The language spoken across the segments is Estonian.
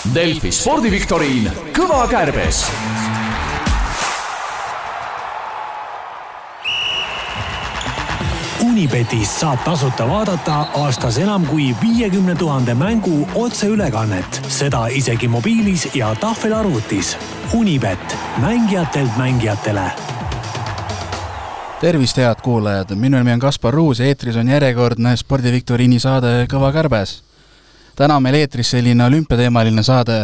Delfi spordiviktoriin Kõva kärbes Unibetis saab tasuta vaadata aastas enam kui viiekümne tuhande mängu otseülekannet, seda isegi mobiilis ja tahvelarvutis. Unibet, mängijatelt mängijatele. tervist, head kuulajad, minu nimi on Kaspar Ruus ja eetris on järjekordne spordiviktoriini saade Kõva kärbes. Täna on meil eetris selline olümpiateemaline saade,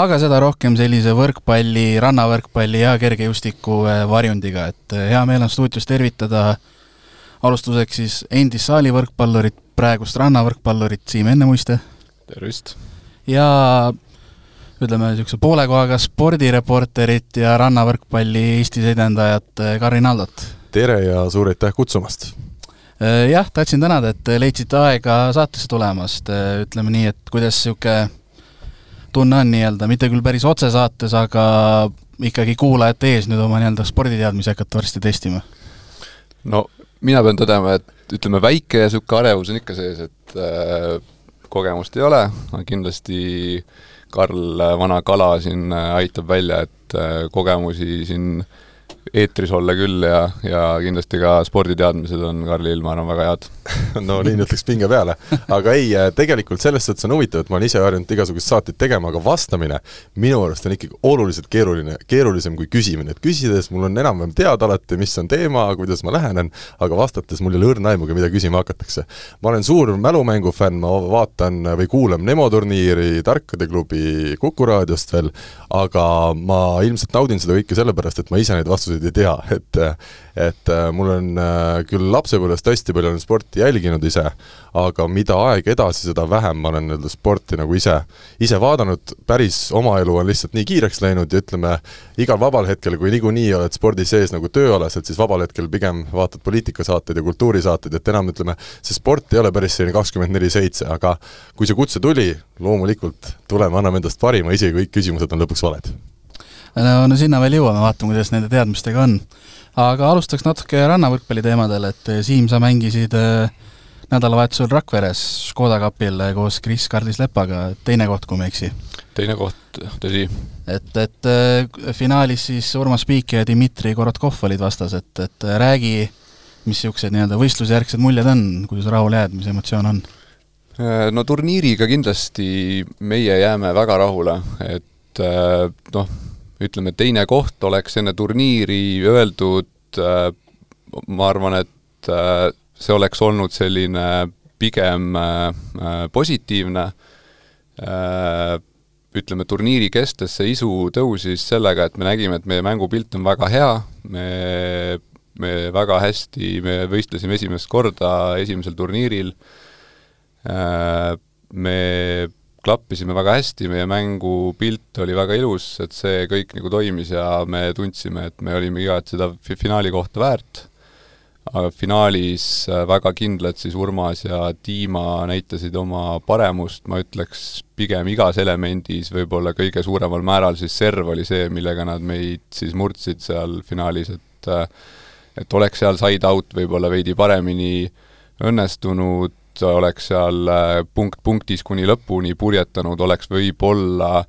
aga seda rohkem sellise võrkpalli, rannavõrkpalli ja kergejõustiku varjundiga, et hea meel on stuudios tervitada alustuseks siis endist saalivõrkpallurit, praegust rannavõrkpallurit Siim Ennemuiste. tervist! ja ütleme, niisuguse poole kohaga spordireporterit ja rannavõrkpalli Eestis edendajat Karin Aldot. tere ja suur aitäh kutsumast! Jah, tahtsin tänada, et leidsite aega saatesse tulemast, ütleme nii, et kuidas niisugune tunne on nii-öelda, mitte küll päris otsesaates, aga ikkagi kuulajate ees nüüd oma nii-öelda sporditeadmisi hakata varsti testima? no mina pean tõdema, et ütleme, väike niisugune arevus on ikka sees, et äh, kogemust ei ole, aga kindlasti Karl, vana kala siin äh, aitab välja, et äh, kogemusi siin eetris olla küll ja, ja kindlasti ka sporditeadmised on Karlil, ma arvan, väga head no nii ütleks pinge peale. aga ei, tegelikult selles suhtes on huvitav, et ma olen ise harjunud igasuguseid saateid tegema, aga vastamine minu arust on ikkagi oluliselt keeruline, keerulisem kui küsimine, et küsides mul on enam-vähem teada alati, mis on teema, kuidas ma lähenen, aga vastates mul ei ole õrna aimugi, mida küsima hakatakse. ma olen suur mälumängu fänn, ma vaatan või kuulan Nemo turniiri, Tarkade klubi, Kuku raadiost veel, aga ma ilmselt naudin seda kõike sellepärast, et ma ise neid vastuseid ei tea, et et mul on küll lapsepõlvest hästi palju olen sporti jälginud ise, aga mida aeg edasi, seda vähem ma olen nii-öelda sporti nagu ise, ise vaadanud, päris oma elu on lihtsalt nii kiireks läinud ja ütleme, igal vabal hetkel, kui niikuinii oled spordi sees nagu tööalaselt, siis vabal hetkel pigem vaatad poliitikasaateid ja kultuurisaateid, et enam ütleme, see sport ei ole päris selline kakskümmend neli seitse, aga kui see kutse tuli, loomulikult tuleme, anname endast parima, isegi kui kõik küsimused on lõpuks valed no, no sinna veel jõuame, vaatame, kuidas nende teadmistega on. aga alustaks natuke rannavõrkpalli teemadel, et Siim, sa mängisid äh, nädalavahetusel Rakveres Škoda kapil koos Kris Karlis Lepaga, teine koht, kui ma ei eksi? teine koht, tõsi. et, et äh, finaalis siis Urmas Piik ja Dmitri Korotkov olid vastas, et, et räägi, mis niisugused nii-öelda võistlusjärgsed muljed on, kuidas rahule jääd, mis emotsioon on? no turniiriga kindlasti meie jääme väga rahule, et noh, ütleme, teine koht oleks enne turniiri öeldud, äh, ma arvan, et äh, see oleks olnud selline pigem äh, positiivne, ütleme, turniiri kestes see isu tõusis sellega, et me nägime, et meie mängupilt on väga hea, me, me väga hästi, me võistlesime esimest korda esimesel turniiril, me klappisime väga hästi, meie mängupilt oli väga ilus, et see kõik nagu toimis ja me tundsime, et me olime igat seda finaali kohta väärt. aga finaalis äh, väga kindlalt siis Urmas ja Dima näitasid oma paremust, ma ütleks pigem igas elemendis võib-olla kõige suuremal määral siis serv oli see, millega nad meid siis murdsid seal finaalis, et äh, et oleks seal side out võib-olla veidi paremini õnnestunud, oleks seal äh, punkt punktis kuni lõpuni purjetanud, oleks võib-olla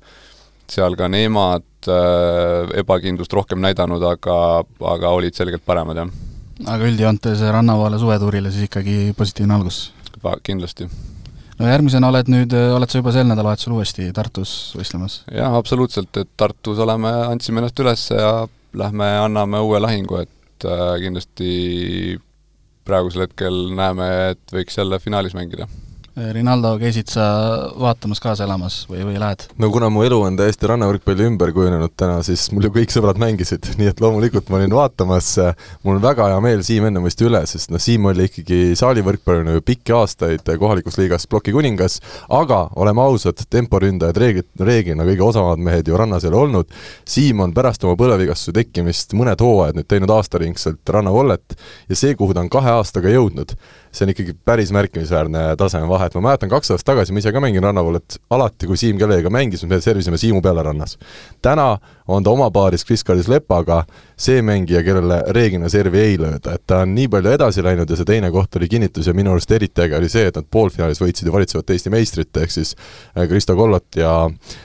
seal ka nemad äh, ebakindlust rohkem näidanud, aga, aga olid selgelt paremad, jah. aga üldjoontes Rannavaale suvetuurile siis ikkagi positiivne algus? kindlasti. no järgmisena oled nüüd, oled sa juba sel nädalavahetusel uuesti Tartus võistlemas? jah, absoluutselt, et Tartus oleme, andsime ennast üles ja lähme anname uue lahingu, et äh, kindlasti praegusel hetkel näeme, et võiks jälle finaalis mängida Rinaldo, käisid sa vaatamas kaasa elamas või, või lähed? no kuna mu elu on täiesti rannavõrkpalli ümber kujunenud täna, siis mul ju kõik sõbrad mängisid, nii et loomulikult ma olin vaatamas, mul on väga hea meel Siim Ennemõiste üle, sest noh, Siim oli ikkagi saalivõrkpallina ju pikki aastaid kohalikus liigas ploki kuningas, aga oleme ausad, temporündajad reeglid, reeglina kõige osavamad mehed ju rannas ei ole olnud, Siim on pärast oma põlevigastuse tekkimist mõned hooajad nüüd teinud aastaringselt rannavollet ja see, kuhu ta on kahe aastaga jõudnud, see on ikkagi päris märkimisväärne tasemevahe, et ma mäletan kaks aastat tagasi, ma ise ka mängin rannavallet, alati kui Siim kellegagi mängis, me servisime Siimu peale rannas. täna on ta oma paaris Kris Karis Lepaga see mängija, kellele reeglina servi ei lööda, et ta on nii palju edasi läinud ja see teine koht oli kinnitus ja minu arust eriti äge oli see, et nad poolfinaalis võitsid ju valitsevat Eesti meistrit, ehk siis äh, Kristo Kollot ja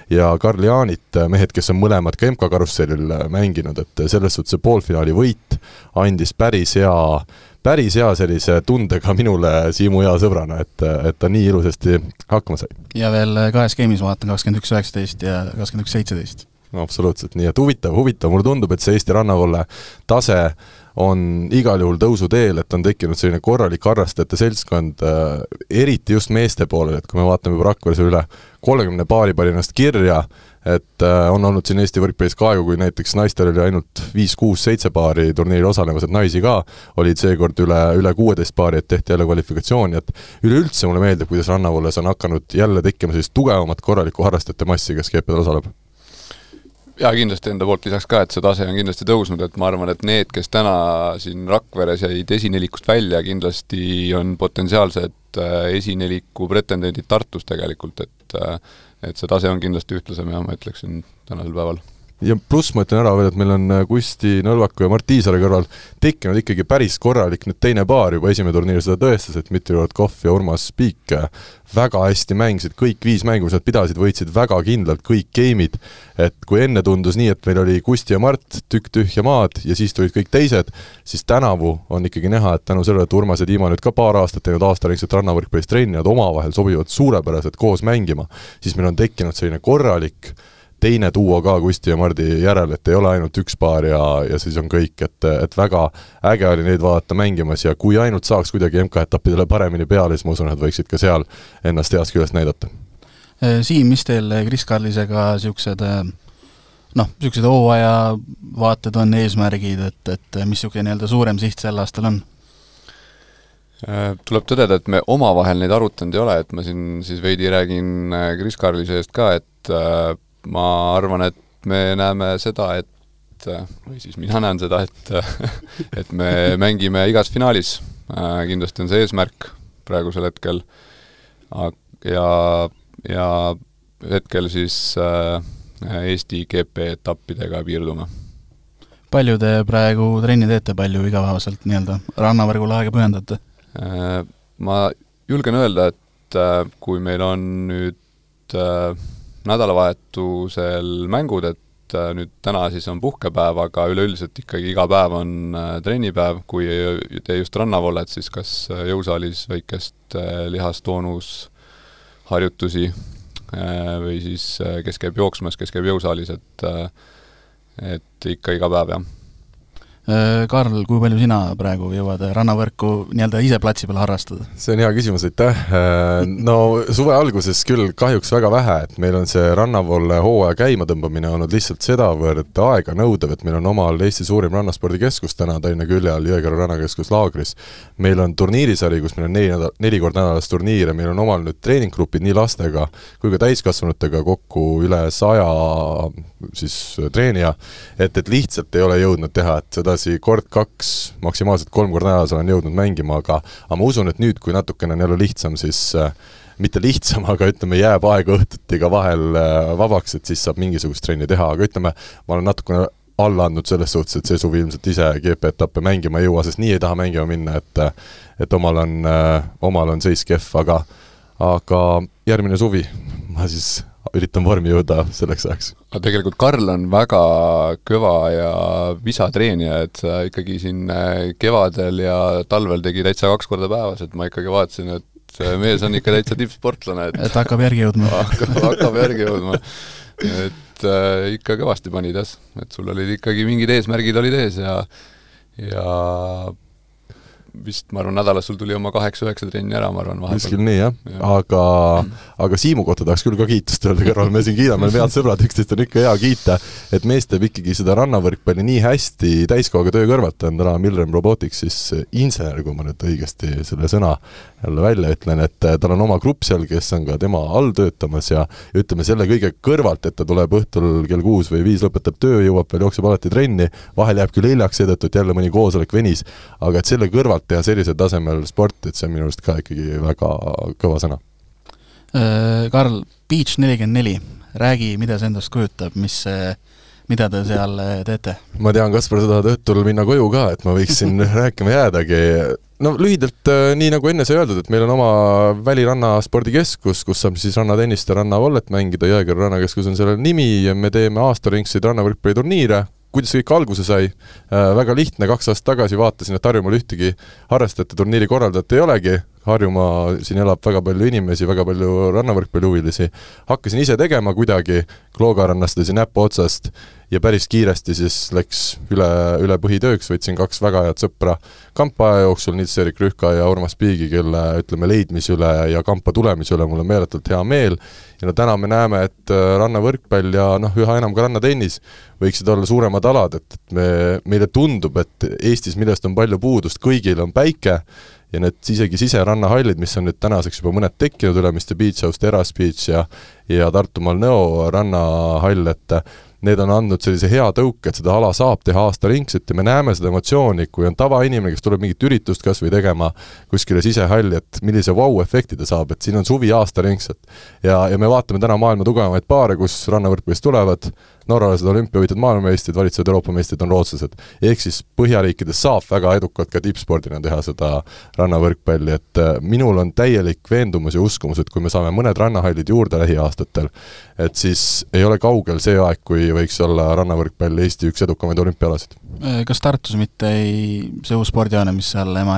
ja Karl Jaanit, äh, mehed, kes on mõlemad ka MK-karussellil äh, mänginud, et selles suhtes see poolfinaali võit andis päris hea päris hea sellise tundega minule Siimu hea sõbrana, et, et ta nii ilusasti hakkama sai. ja veel kahes game'is vaatan, kakskümmend üks, üheksateist ja kakskümmend üks, seitseteist no absoluutselt, nii et huvitav, huvitav, mulle tundub, et see Eesti rannavalle tase on igal juhul tõusuteel, et on tekkinud selline korralik harrastajate seltskond eriti just meeste poolel, et kui me vaatame juba Rakveres üle kolmekümne paari pani ennast kirja, et äh, on olnud siin Eesti võrkpallis ka aegu, kui näiteks naistel oli ainult viis-kuus-seitse paari turniiril osalemas, et naisi ka olid seekord üle, üle kuueteist paari, et tehti jälle kvalifikatsiooni, et üleüldse mulle meeldib, kuidas rannavalles on hakanud jälle tekkima sellist tugevamat korralikku harrastajate massi, kes GP-del osaleb. Jaa, kindlasti enda poolt lisaks ka, et see tase on kindlasti tõusnud, et ma arvan, et need, kes täna siin Rakveres jäid esinelikust välja, kindlasti on potentsiaalsed äh, esineliku pretendendid Tartus tegelikult, et äh, et see tase on kindlasti ühtlasem ja ma ütleksin tänasel päeval ja pluss ma ütlen ära veel, et meil on äh, Kusti Nõlvaku ja Mart Tiisaare kõrval tekkinud ikkagi päris korralik nüüd teine paar juba, esimene turniir seda tõestas, et Dmitri Rotkov ja Urmas Piik äh, väga hästi mängisid kõik viis mängu, mis nad pidasid, võitsid väga kindlalt kõik game'id, et kui enne tundus nii, et meil oli Kusti ja Mart tükk tühja maad ja siis tulid kõik teised, siis tänavu on ikkagi näha, et tänu sellele, et Urmas ja Dima nüüd ka paar aastat teinud aastaringset rannavõrkpallis trenni, nad omavahel sobivad suurepäraselt koos mängima, siis meil on tekkinud selline korralik teine duo ka Kusti ja Mardi järel, et ei ole ainult üks paar ja, ja siis on kõik, et, et väga äge oli neid vaadata mängimas ja kui ainult saaks kuidagi MK-etappidele paremini peale, siis ma usun, et võiksid ka seal ennast heast küljest näidata. Siim, mis teil Kris Karlisega niisugused äh, noh, niisugused hooajavaated on, eesmärgid, et, et mis niisugune nii-öelda suurem siht sel aastal on? Tuleb tõdeda, et me omavahel neid arutanud ei ole, et ma siin siis veidi räägin Kris Karlise eest ka, et ma arvan, et me näeme seda, et või siis mina näen seda, et et me mängime igas finaalis, kindlasti on see eesmärk praegusel hetkel, ja, ja hetkel siis Eesti GP etappidega piirdume. palju te praegu trenni teete, palju igapäevaselt nii-öelda rannavõrgule aega pühendate? Ma julgen öelda, et kui meil on nüüd nädalavahetusel mängud, et äh, nüüd täna siis on puhkepäev, aga üleüldiselt ikkagi iga päev on äh, trennipäev, kui tee just rannavollet, siis kas äh, jõusaalis väikest lihastoonus harjutusi või siis kes käib jooksmas, kes käib jõusaalis, et et ikka iga päev, jah Karl, kui palju sina praegu jõuad rannavõrku nii-öelda ise platsi peal harrastada? see on hea küsimus, aitäh! Äh, no suve alguses küll kahjuks väga vähe, et meil on see rannavoole hooaja käimatõmbamine olnud lihtsalt sedavõrd aeganõudev, et meil on omal Eesti suurim rannaspordikeskus täna Tallinna külje all, Jõekäru rannakeskus Laagris. meil on turniirisari, kus meil on neli nädal, neli korda nädalas turniire, meil on omal nüüd treeninggrupid nii lastega kui ka täiskasvanutega kokku üle saja siis treenija, et, et lihtsalt ei ole jõudnud teha, et seda edasi kord-kaks, maksimaalselt kolm korda nädalas olen jõudnud mängima, aga aga ma usun, et nüüd, kui natukene on jälle lihtsam, siis äh, mitte lihtsam, aga ütleme, jääb aega õhtuti ka vahel äh, vabaks, et siis saab mingisugust trenni teha, aga ütleme, ma olen natukene alla andnud selles suhtes, et see suvi ilmselt ise GP-etappe mängima ei jõua, sest nii ei taha mängima minna, et et omal on, äh, omal on seis kehv, aga aga järgmine suvi ma siis üritan vormi jõuda selleks ajaks. aga tegelikult Karl on väga kõva ja visa treenija, et sa ikkagi siin äh, kevadel ja talvel tegi täitsa kaks korda päevas, et ma ikkagi vaatasin, et mees on ikka täitsa tippsportlane, et et hakkab järgi jõudma hakkab, hakkab järgi jõudma. et äh, ikka kõvasti panid jah, et sul olid ikkagi mingid eesmärgid olid ees ja ja vist ma arvan, nädalas sul tuli oma kaheksa-üheksa trenni ära, ma arvan, vahepeal. kuskil nii, jah. Ja., aga aga Siimu kohta tahaks küll ka kiitust öelda kõrval, me siin kiidame, head sõbrad, üksteist on ikka hea kiita, et mees teeb ikkagi seda rannavõrkpalli nii hästi täiskohaga töö kõrvalt, ta on täna Milrem Robotics siis insener, kui ma nüüd õigesti selle sõna jälle välja ütlen, et tal on oma grupp seal, kes on ka tema all töötamas ja ja ütleme, selle kõige kõrvalt, et ta tuleb õhtul kell kuus või viis, lõpetab töö, jõuab veel, jookseb alati trenni, vahel jääb küll hiljaks seetõttu, et jälle mõni koosolek venis, aga et selle kõrvalt teha sellisel tasemel sporti, et see on minu arust ka ikkagi väga kõva sõna. Äh, Karl, Beach nelikümmend neli, räägi, mida see endast kujutab, mis see mida te seal äh, teete? ma tean, Kaspar, sa tahad õhtul minna koju ka, et ma võiksin rääkima jäädagi. No lühidalt, äh, nii nagu enne sai öeldud, et meil on oma väliranna spordikeskus, kus saab siis rannatennist ja rannavollet mängida, Jõekerra rannakeskus on selle nimi ja me teeme aastaringseid rannavõrkpalliturniire kuidas see kõik alguse sai? Äh,, väga lihtne, kaks aastat tagasi vaatasin, et Harjumaal ühtegi harrastajate turniiri korraldajat ei olegi, Harjumaa, siin elab väga palju inimesi, väga palju rannavõrkpallihuvilisi, hakkasin ise tegema kuidagi, Klooga rannast lõisin näpu otsast ja päris kiiresti siis läks üle, üle põhitööks, võtsin kaks väga head sõpra kampa aja jooksul, Nils-Erik Rühka ja Urmas Piigi, kelle ütleme, leidmise üle ja kampa tulemise üle mul on meeletult hea meel, ja no täna me näeme, et äh, rannavõrkpall ja noh, üha enam ka rannatennis võiksid olla suuremad alad, et, et me, meile tundub, et Eestis, millest on palju puudust, kõigil on päike, ja need isegi siserannahallid, mis on nüüd tänaseks juba mõned tekkinud, Ülemiste Beach House, Teras Beach ja ja Tartumaal Nõo rannahall, et need on andnud sellise hea tõuke, et seda ala saab teha aastaringselt ja me näeme seda emotsiooni, kui on tavainimene, kes tuleb mingit üritust kas või tegema kuskile sisehalli, et millise vau-efekti ta saab, et siin on suvi aastaringselt. ja, ja me vaatame täna maailma tugevamaid paare, kus rannavõrkpallist tulevad norralased olümpiavõitjad, maailmameistrid, valitsevad Euroopa meistrid on rootslased. ehk siis Põhjariikides saab väga edukalt ka tippspordina teha seda rannavõrkpalli, et äh, minul on täielik veendumus ja uskumus, et kui me saame mõned rannahallid juurde lähiaastatel, et siis ei ole kaugel see aeg, kui võiks olla rannavõrkpall Eesti üks edukamaid olümpiaalasid. Äh, kas Tartus mitte ei, see uus spordihoone, mis seal ema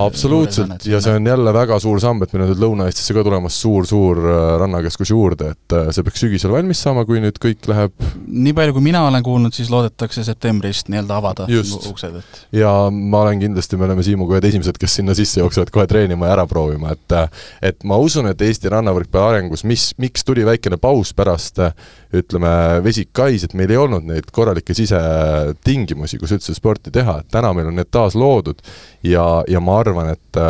absoluutselt, ja see on jälle väga suur samm, et meil on nüüd Lõuna-Eestisse ka tulemas suur-suur rannakeskus juurde, et see peaks sügisel valmis saama, kui nüüd kõik läheb nii palju, kui mina olen kuulnud, siis loodetakse septembrist nii-öelda avada Just. uksed, et ja ma olen kindlasti, me oleme Siimuga ühed esimesed, kes sinna sisse jooksevad kohe treenima ja ära proovima, et et ma usun, et Eesti rannavõrkpalli arengus, mis, miks tuli väikene paus pärast ütleme, vesikais, et meil ei olnud neid korralikke sisetingimusi, kus üldse sporti teha, et täna meil on need taas loodud ja, ja ma arvan, et,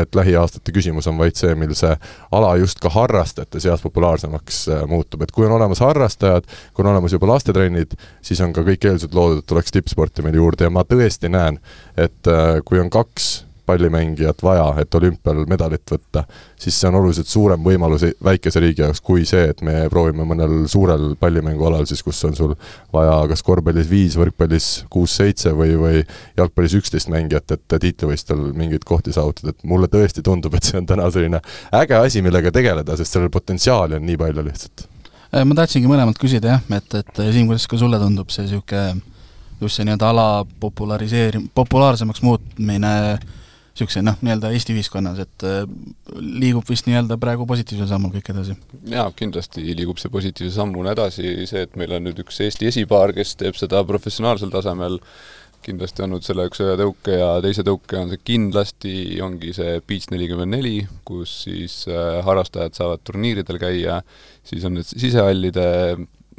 et lähiaastate küsimus on vaid see, mil see ala just ka harrastajate seas populaarsemaks muutub, et kui on olemas harrastajad, kui on olemas juba lastetrennid, siis on ka kõik eeldused loodud, et tuleks tippsporti meil juurde. Ja ma tõesti näen, et kui on kaks pallimängijat vaja, et olümpial medalit võtta, siis see on oluliselt suurem võimalus väikese riigi jaoks kui see, et me proovime mõnel suurel pallimängualal siis, kus on sul vaja kas korvpallis viis, võrkpallis kuus-seitse või, või jalgpallis üksteist mängijat, et tiitlivõistlustel mingeid kohti saavutada, et mulle tõesti tundub, et see on täna selline äge asi, millega tegeleda, sest sellel potentsiaali on nii palju lihtsalt. Äh, ma tahtsingi mõlemalt küsida jah, et, et Siim, kuidas ka sulle tundub see niisugune just see nii-öelda ala populariseeri-, populaarsemaks muutmine niisuguse noh, nii-öelda Eesti ühiskonnas, et äh, liigub vist nii-öelda praegu positiivsel sammul kõik edasi? jaa, kindlasti liigub see positiivse sammuna edasi, see, et meil on nüüd üks Eesti esipaar, kes teeb seda professionaalsel tasemel, kindlasti andnud selle üks ühe tõuke ja teise tõuke on see kindlasti, ongi see Beach nelikümmend neli, kus siis äh, harrastajad saavad turniiridel käia, siis on need sisehallide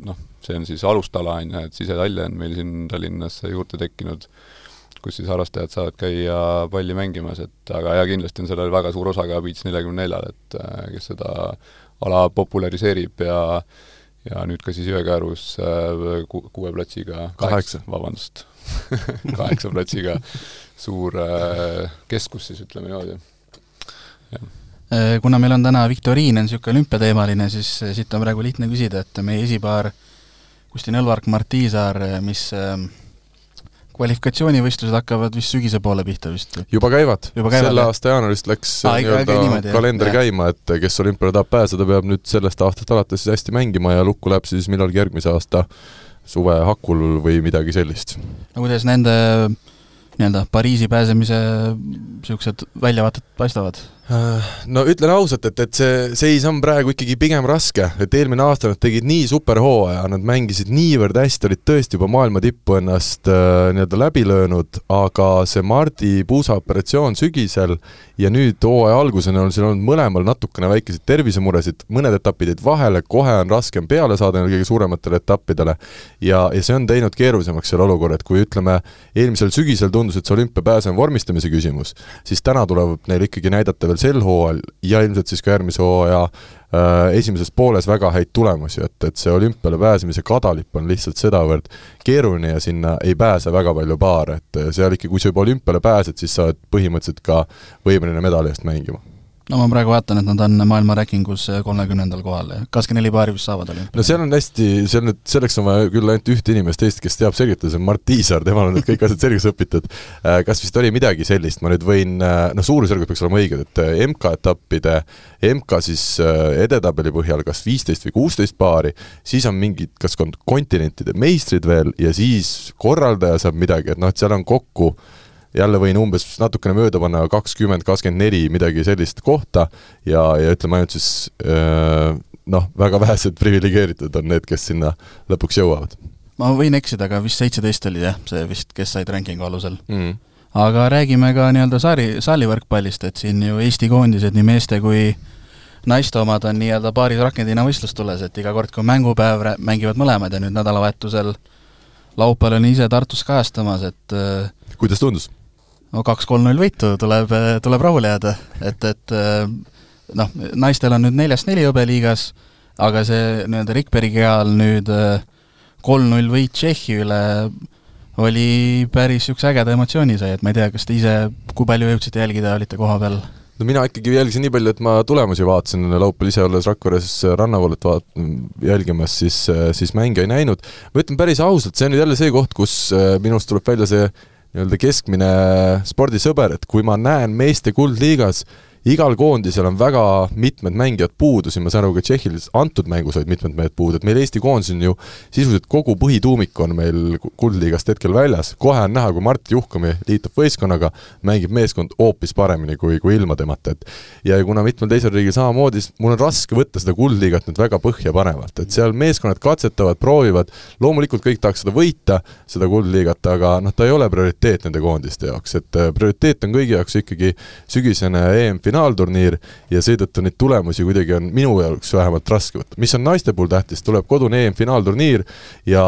noh, see on siis alustala, on ju, et sisehalle on meil siin Tallinnas juurde tekkinud, kus siis harrastajad saavad käia palli mängimas, et aga jaa, kindlasti on sellel väga suur osa ka Beach neljakümne neljal, et äh, kes seda ala populariseerib ja ja nüüd ka siis Jõekäärus äh, ku-, kuue platsiga, kaheksa, vabandust. Kaheksa platsiga suur keskus siis, ütleme niimoodi, jah. Äh, kuna meil on täna viktoriin, on niisugune olümpiateemaline, siis äh, siit on praegu lihtne küsida, et meie esipaar Kusti Nõlvark, Mart Tiisaar, äh, mis kvalifikatsioonivõistlused hakkavad vist sügise poole pihta vist? juba käivad, käivad, selle aasta jaanuarist läks nii-öelda kalender jah. käima, et kes olümpiale tahab pääseda, peab nüüd sellest aastast alates siis hästi mängima ja lukku läheb siis millalgi järgmise aasta suve hakul või midagi sellist. no kuidas nende nii-öelda Pariisi pääsemise niisugused väljavaated paistavad? No ütlen ausalt, et, et see seis on praegu ikkagi pigem raske, et eelmine aasta nad tegid nii superhooaja, nad mängisid niivõrd hästi, olid tõesti juba maailma tippu ennast äh, nii-öelda läbi löönud, aga see Mardi puusa operatsioon sügisel ja nüüd hooaja alguseni on siin olnud mõlemal natukene väikeseid tervisemuresid, mõned etapid jäid vahele, kohe on raskem peale saada neil kõige suurematele etappidele. Ja, ja see on teinud keerulisemaks selle olukorra, et kui ütleme, eelmisel sügisel tundus, et see olümpiapääs on vormistamise küsimus, siis täna tuleb neil ikkagi näidata veel sel hooajal ja ilmselt siis ka järgmise hooaja äh, esimeses pooles väga häid tulemusi, et, et see olümpiale pääsemise kadalipp on lihtsalt sedavõrd keeruline ja sinna ei pääse väga palju paare, et seal ikka, kui sa juba olümpiale pääsed, siis sa oled põhimõtteliselt ka võimeline medali eest mängima no ma praegu vaatan, et nad on maailma rankingus kolmekümnendal kohal kakskümmend neli paari vist saavad olümpial. no seal on hästi, seal nüüd, selleks on vaja küll ainult ühte inimest Eestis, kes teab selgitada, see on Mart Tiisar, temal on need kõik asjad selgeks õpitud. Äh, kas vist oli midagi sellist, ma nüüd võin, noh, suurusjärgud peaks olema õiged, et äh, MK-etappide, MK siis edetabeli põhjal kas viisteist või kuusteist paari, siis on mingid, kas kontinentide meistrid veel ja siis korraldaja saab midagi, et noh, et seal on kokku jälle võin umbes natukene mööda panna kakskümmend, kakskümmend neli, midagi sellist kohta ja, ja ütleme ainult siis noh, väga vähesed priviligeeritud on need, kes sinna lõpuks jõuavad. ma võin eksida, aga vist seitseteist oli jah, see vist, kes said rankingu alusel mm.. aga räägime ka nii-öelda saari, saalivõrkpallist, et siin ju Eesti koondised, nii meeste kui naiste omad on nii-öelda paaris rakendina võistlustules, et iga kord, kui on mängupäev, mängivad mõlemad ja nüüd nädalavahetusel laupäeval olin ise Tartus kajastamas, et kuidas tundus? No kaks-kolm-null võitu tuleb, tuleb rahule jääda, et, et noh, naistel on nüüd neljast neli hõbeliigas, aga see nii-öelda Rikbergi ajal nüüd kolm-null võit Tšehhi üle oli päris niisuguse ägeda emotsiooni sai, et ma ei tea, kas te ise, kui palju jõudsite jälgida, olite koha peal? no mina ikkagi jälgisin nii palju, et ma tulemusi vaatasin, laupäeval ise olles Rakveres rannavoolet vaat-, jälgimas, siis, siis mänge ei näinud. ma ütlen päris ausalt, see on nüüd jälle see koht, kus minu arust tuleb välja see nii-öelda keskmine spordisõber, et kui ma näen meeste kuldliigas igal koondisel on väga mitmed mängijad puudu, siin ma saan aru, ka Tšehhil antud mängus olid mitmed mehed puudu, et meil Eesti koondis on ju sisuliselt kogu põhituumik on meil Kuldliigast hetkel väljas, kohe on näha, kui Mart Juhkami liitub võistkonnaga, mängib meeskond hoopis paremini kui, kui ilma temata, et ja kuna mitmel teisel riigil samamoodi, siis mul on raske võtta seda Kuldliigat nüüd väga põhjapanevalt, et seal meeskonnad katsetavad, proovivad, loomulikult kõik tahaks seda võita, seda Kuldliigat, aga noh, ta ei ole prioriteet nende koondiste jaoks, et äh, prioriteet on kõigi jaoks ikkagi sügisene EM-finaal, finaalturniir ja seetõttu neid tulemusi kuidagi on minu jaoks vähemalt raske võtta. mis on naiste puhul tähtis, tuleb kodune EM-finaalturniir ja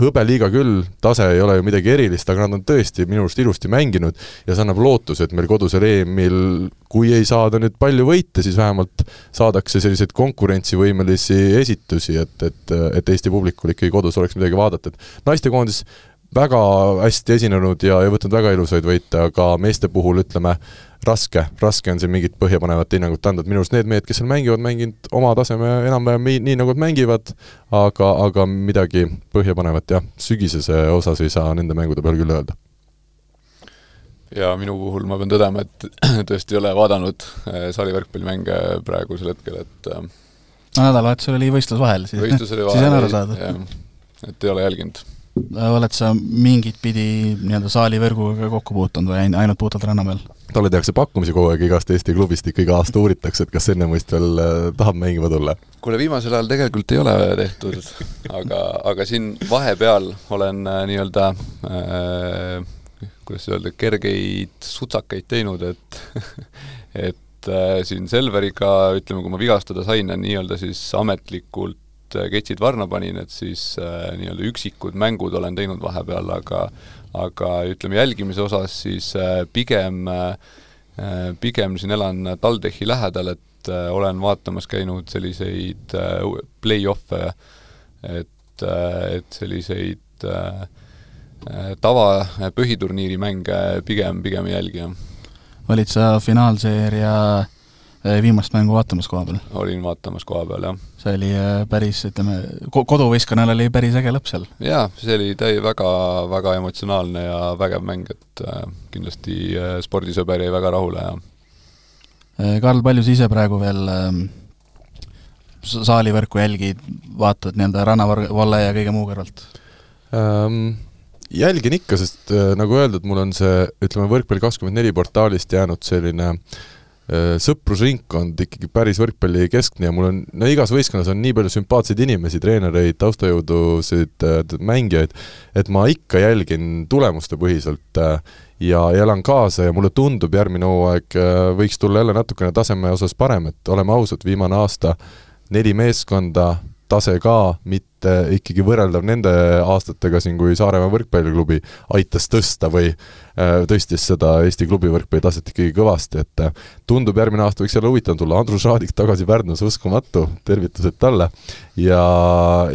hõbeliiga küll, tase ei ole ju midagi erilist, aga nad on tõesti minu arust ilusti mänginud ja see annab lootuse, et meil kodusel EM-il kui ei saada nüüd palju võite, siis vähemalt saadakse selliseid konkurentsivõimelisi esitusi, et, et, et Eesti publikul ikkagi kodus oleks midagi vaadata, et naistekoondis väga hästi esinenud ja, ja võtnud väga ilusaid võite, aga meeste puhul ütleme, raske, raske on siin mingit põhjapanevat hinnangut anda, et minu arust need mehed, kes seal mängivad, mänginud oma taseme enam-vähem nii, nii, nagu nad mängivad, aga, aga midagi põhjapanevat jah, sügisese osas ei saa nende mängude peal küll öelda. Ja minu puhul ma pean tõdema, et tõesti ei ole vaadanud äh, saalivõrkpallimänge praegusel hetkel, et äh, no nädalavahetusel oli võistlus vahel, siis, võistlus oli vahel, siis on aru saada. et ei ole jälginud oled sa mingit pidi nii-öelda saalivõrguga kokku puutunud või ainult puhtalt rannamäel? talle tehakse pakkumisi kogu aeg igast Eesti klubist, ikka iga aasta uuritakse, et kas Ennemõist veel äh, tahab mängima tulla? kuule, viimasel ajal tegelikult ei ole tehtud, aga, aga siin vahepeal olen äh, nii-öelda äh, kuidas öelda, kergeid sutsakaid teinud, et et äh, siin Selveriga, ütleme, kui ma vigastada sain, nii-öelda siis ametlikult nüüd ketsid varna panin, et siis äh, nii-öelda üksikud mängud olen teinud vahepeal, aga aga ütleme, jälgimise osas siis äh, pigem äh,, pigem siin elan TalTechi lähedal, et äh, olen vaatamas käinud selliseid äh, play-off'e, et äh,, et selliseid äh, äh tava põhiturniiri mänge pigem, pigem ei jälgi, jah. olid sa finaalseeria äh, Äh, viimast mängu vaatamas koha peal? olin vaatamas koha peal, jah. see oli äh, päris, ütleme, koduvõistkonnal oli päris äge lõpp seal? jaa, see oli täi-, väga, väga emotsionaalne ja vägev mäng, et äh, kindlasti äh, spordisõber jäi väga rahule ja äh, Karl, palju sa ise praegu veel äh, saalivõrku jälgid, vaatad nii-öelda rannavalle ja kõige muu kõrvalt ähm,? Jälgin ikka, sest äh, nagu öeldud, mul on see, ütleme, Võrkpalli kakskümmend neli portaalist jäänud selline äh, Äh, sõprusringkond ikkagi päris võrkpalli keskne ja mul on, no igas võistkonnas on nii palju sümpaatseid inimesi, treenereid, taustajõudusid, äh, mängijaid, et ma ikka jälgin tulemuste põhiselt äh, ja elan kaasa ja mulle tundub, järgmine hooaeg võiks tulla jälle natukene taseme osas parem, et oleme ausad, viimane aasta neli meeskonda, tase ka mitte et äh, ikkagi võrreldav nende aastatega siin, kui Saaremaa võrkpalliklubi aitas tõsta või äh, tõstis seda Eesti klubi võrkpalli taset ikkagi kõvasti, et äh, tundub, järgmine aasta võiks jälle huvitav tulla, Andrus Raadik tagasi Pärnus, uskumatu, tervitused talle. ja,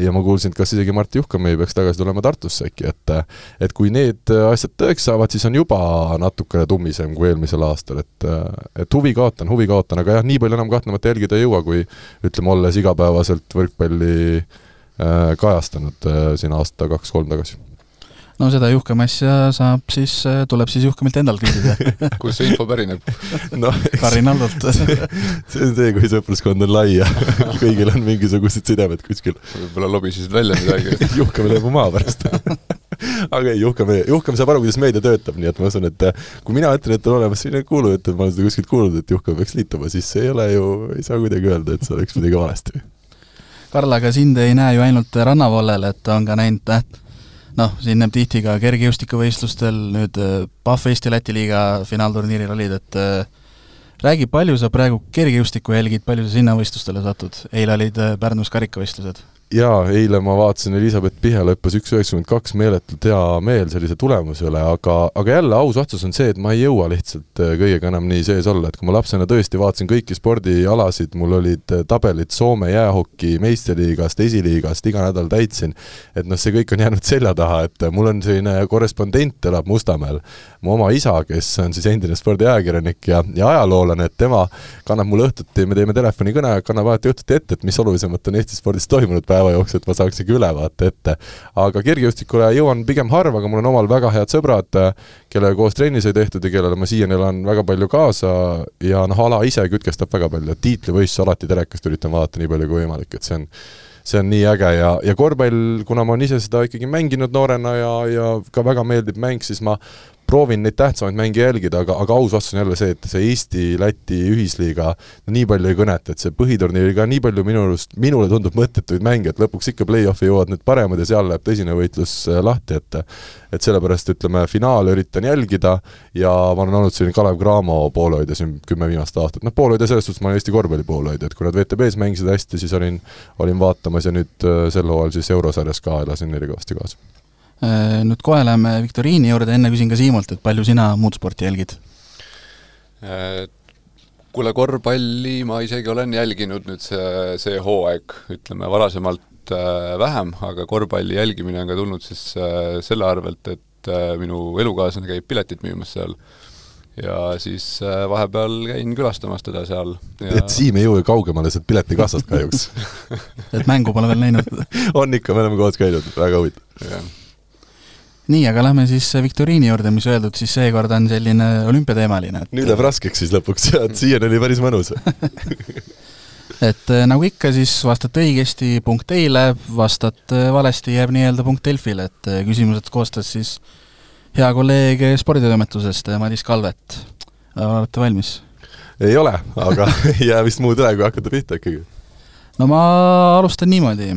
ja ma kuulsin, et kas isegi Mart Juhkamõi peaks tagasi tulema Tartusse äkki, et et kui need asjad tõeks saavad, siis on juba natukene tummisem kui eelmisel aastal, et et huvi kaotan, huvi kaotan, aga jah, nii palju enam kahtlemata jälgida ei jõua, kui ütleme, olles igapäevaselt võrkpalli kajastanud äh, siin aasta-kaks-kolm tagasi. No seda juhkem asja saab siis, äh, tuleb siis juhkemilt endalt küsida. Kust see info pärineb? No Karin Aldolt see on see, kui sõpruskond on lai ja kõigil on mingisugused sidemed kuskil. võib-olla lobisesid välja midagi. Juhkam läheb maa pärast. Aga ei, Juhkam, Juhkam saab aru, kuidas meedia töötab, nii et ma usun, et kui mina ütlen, et on olemas selline kuulujutt, et ma olen seda kuskilt kuulnud, et Juhkam peaks liituma, siis see ei ole ju, ei saa kuidagi öelda, et see oleks midagi valesti. Karl, aga sind ei näe ju ainult rannavoolel, et on ka näinud täht-, noh, siin näeb tihti ka kergejõustikuvõistlustel, nüüd äh, Pahv Eesti-Läti liiga finaalturniiril olid, et äh, räägi, palju sa praegu kergejõustikku jälgid, palju sa sinna võistlustele satud, eile olid äh, Pärnus karikavõistlused jaa, eile ma vaatasin, Elizabeth Pihela hüppas üks üheksakümmend kaks, meeletult hea meel sellise tulemuse üle, aga, aga jälle aus vastus on see, et ma ei jõua lihtsalt äh, kõigega enam nii sees olla, et kui ma lapsena tõesti vaatasin kõiki spordialasid, mul olid äh, tabelid Soome jäähoki meistriliigast, esiliigast, iga nädal täitsin, et noh, see kõik on jäänud selja taha, et äh, mul on selline korrespondent, elab Mustamäel, mu oma isa, kes on siis endine spordiajakirjanik ja, ja ajaloolane, et tema kannab mulle õhtuti, me teeme telefonikõne, kannab alati õhtuti ette, et mis olulisemat on Eesti spordis toimunud päeva jooksul, et ma saaks ikka ülevaate ette. aga kergejõustikule jõuan pigem harva, aga mul on omal väga head sõbrad, kellega koos trenni sai tehtud ja kellele ma siiani elan väga palju kaasa. Ja noh, ala ise kütkestab väga palju, tiitlivõistlusi alati telekast üritan vaadata nii palju kui võimalik, et see on see on nii äge. Ja, ja korvpall, kuna ma olen ise seda ikkagi mänginud noorena ja, ja ka väga meeldib mäng, siis ma proovin neid tähtsamaid mänge jälgida, aga, aga aus vastus on jälle see, et see Eesti-Läti ühisliiga nii palju ei kõneta, et see põhiturniiriga nii palju minu arust, minule tundub mõttetuid mänge, et lõpuks ikka play-off'i jõuavad need paremad ja seal läheb tõsine võitlus äh, lahti, et et sellepärast ütleme, finaale üritan jälgida ja ma olen olnud selline Kalev Cramo poolehoidja siin kümme viimast aastat, noh poolehoidja selles suhtes ma olen Eesti korvpalli poolehoidja, et kui nad WTB-s mängisid hästi, siis olin, olin vaatamas ja nüüd äh, sel hooajal siis eurosarjas ka elasin neile kõvasti kaasa nüüd kohe läheme viktoriini juurde, enne küsin ka Siimult, et palju sina muud sporti jälgid? Äh, kuule, korvpalli ma isegi olen jälginud nüüd see, see hooaeg, ütleme varasemalt äh, vähem, aga korvpalli jälgimine on ka tulnud siis äh, selle arvelt, et äh, minu elukaaslane käib piletit müümas seal. Ja siis äh, vahepeal käin külastamas teda seal ja.... et Siim ei jõua kaugemale sealt piletikassast kahjuks. Et mängu pole veel näinud. On ikka, me oleme koos käinud, väga huvitav nii, aga lähme siis viktoriini juurde, mis öeldud, siis seekord on selline olümpiateemaline et.... nüüd läheb raskeks siis lõpuks, siiani oli päris mõnus et äh, nagu ikka, siis vastate õigesti, punkt teile, vastate valesti, jääb nii-öelda punkt Delfile, et äh, küsimused koostas siis hea kolleeg sporditoimetusest, Madis Kalvet. olete valmis? ei ole, aga ei jää vist muud üle, kui hakata pihta ikkagi. no ma alustan niimoodi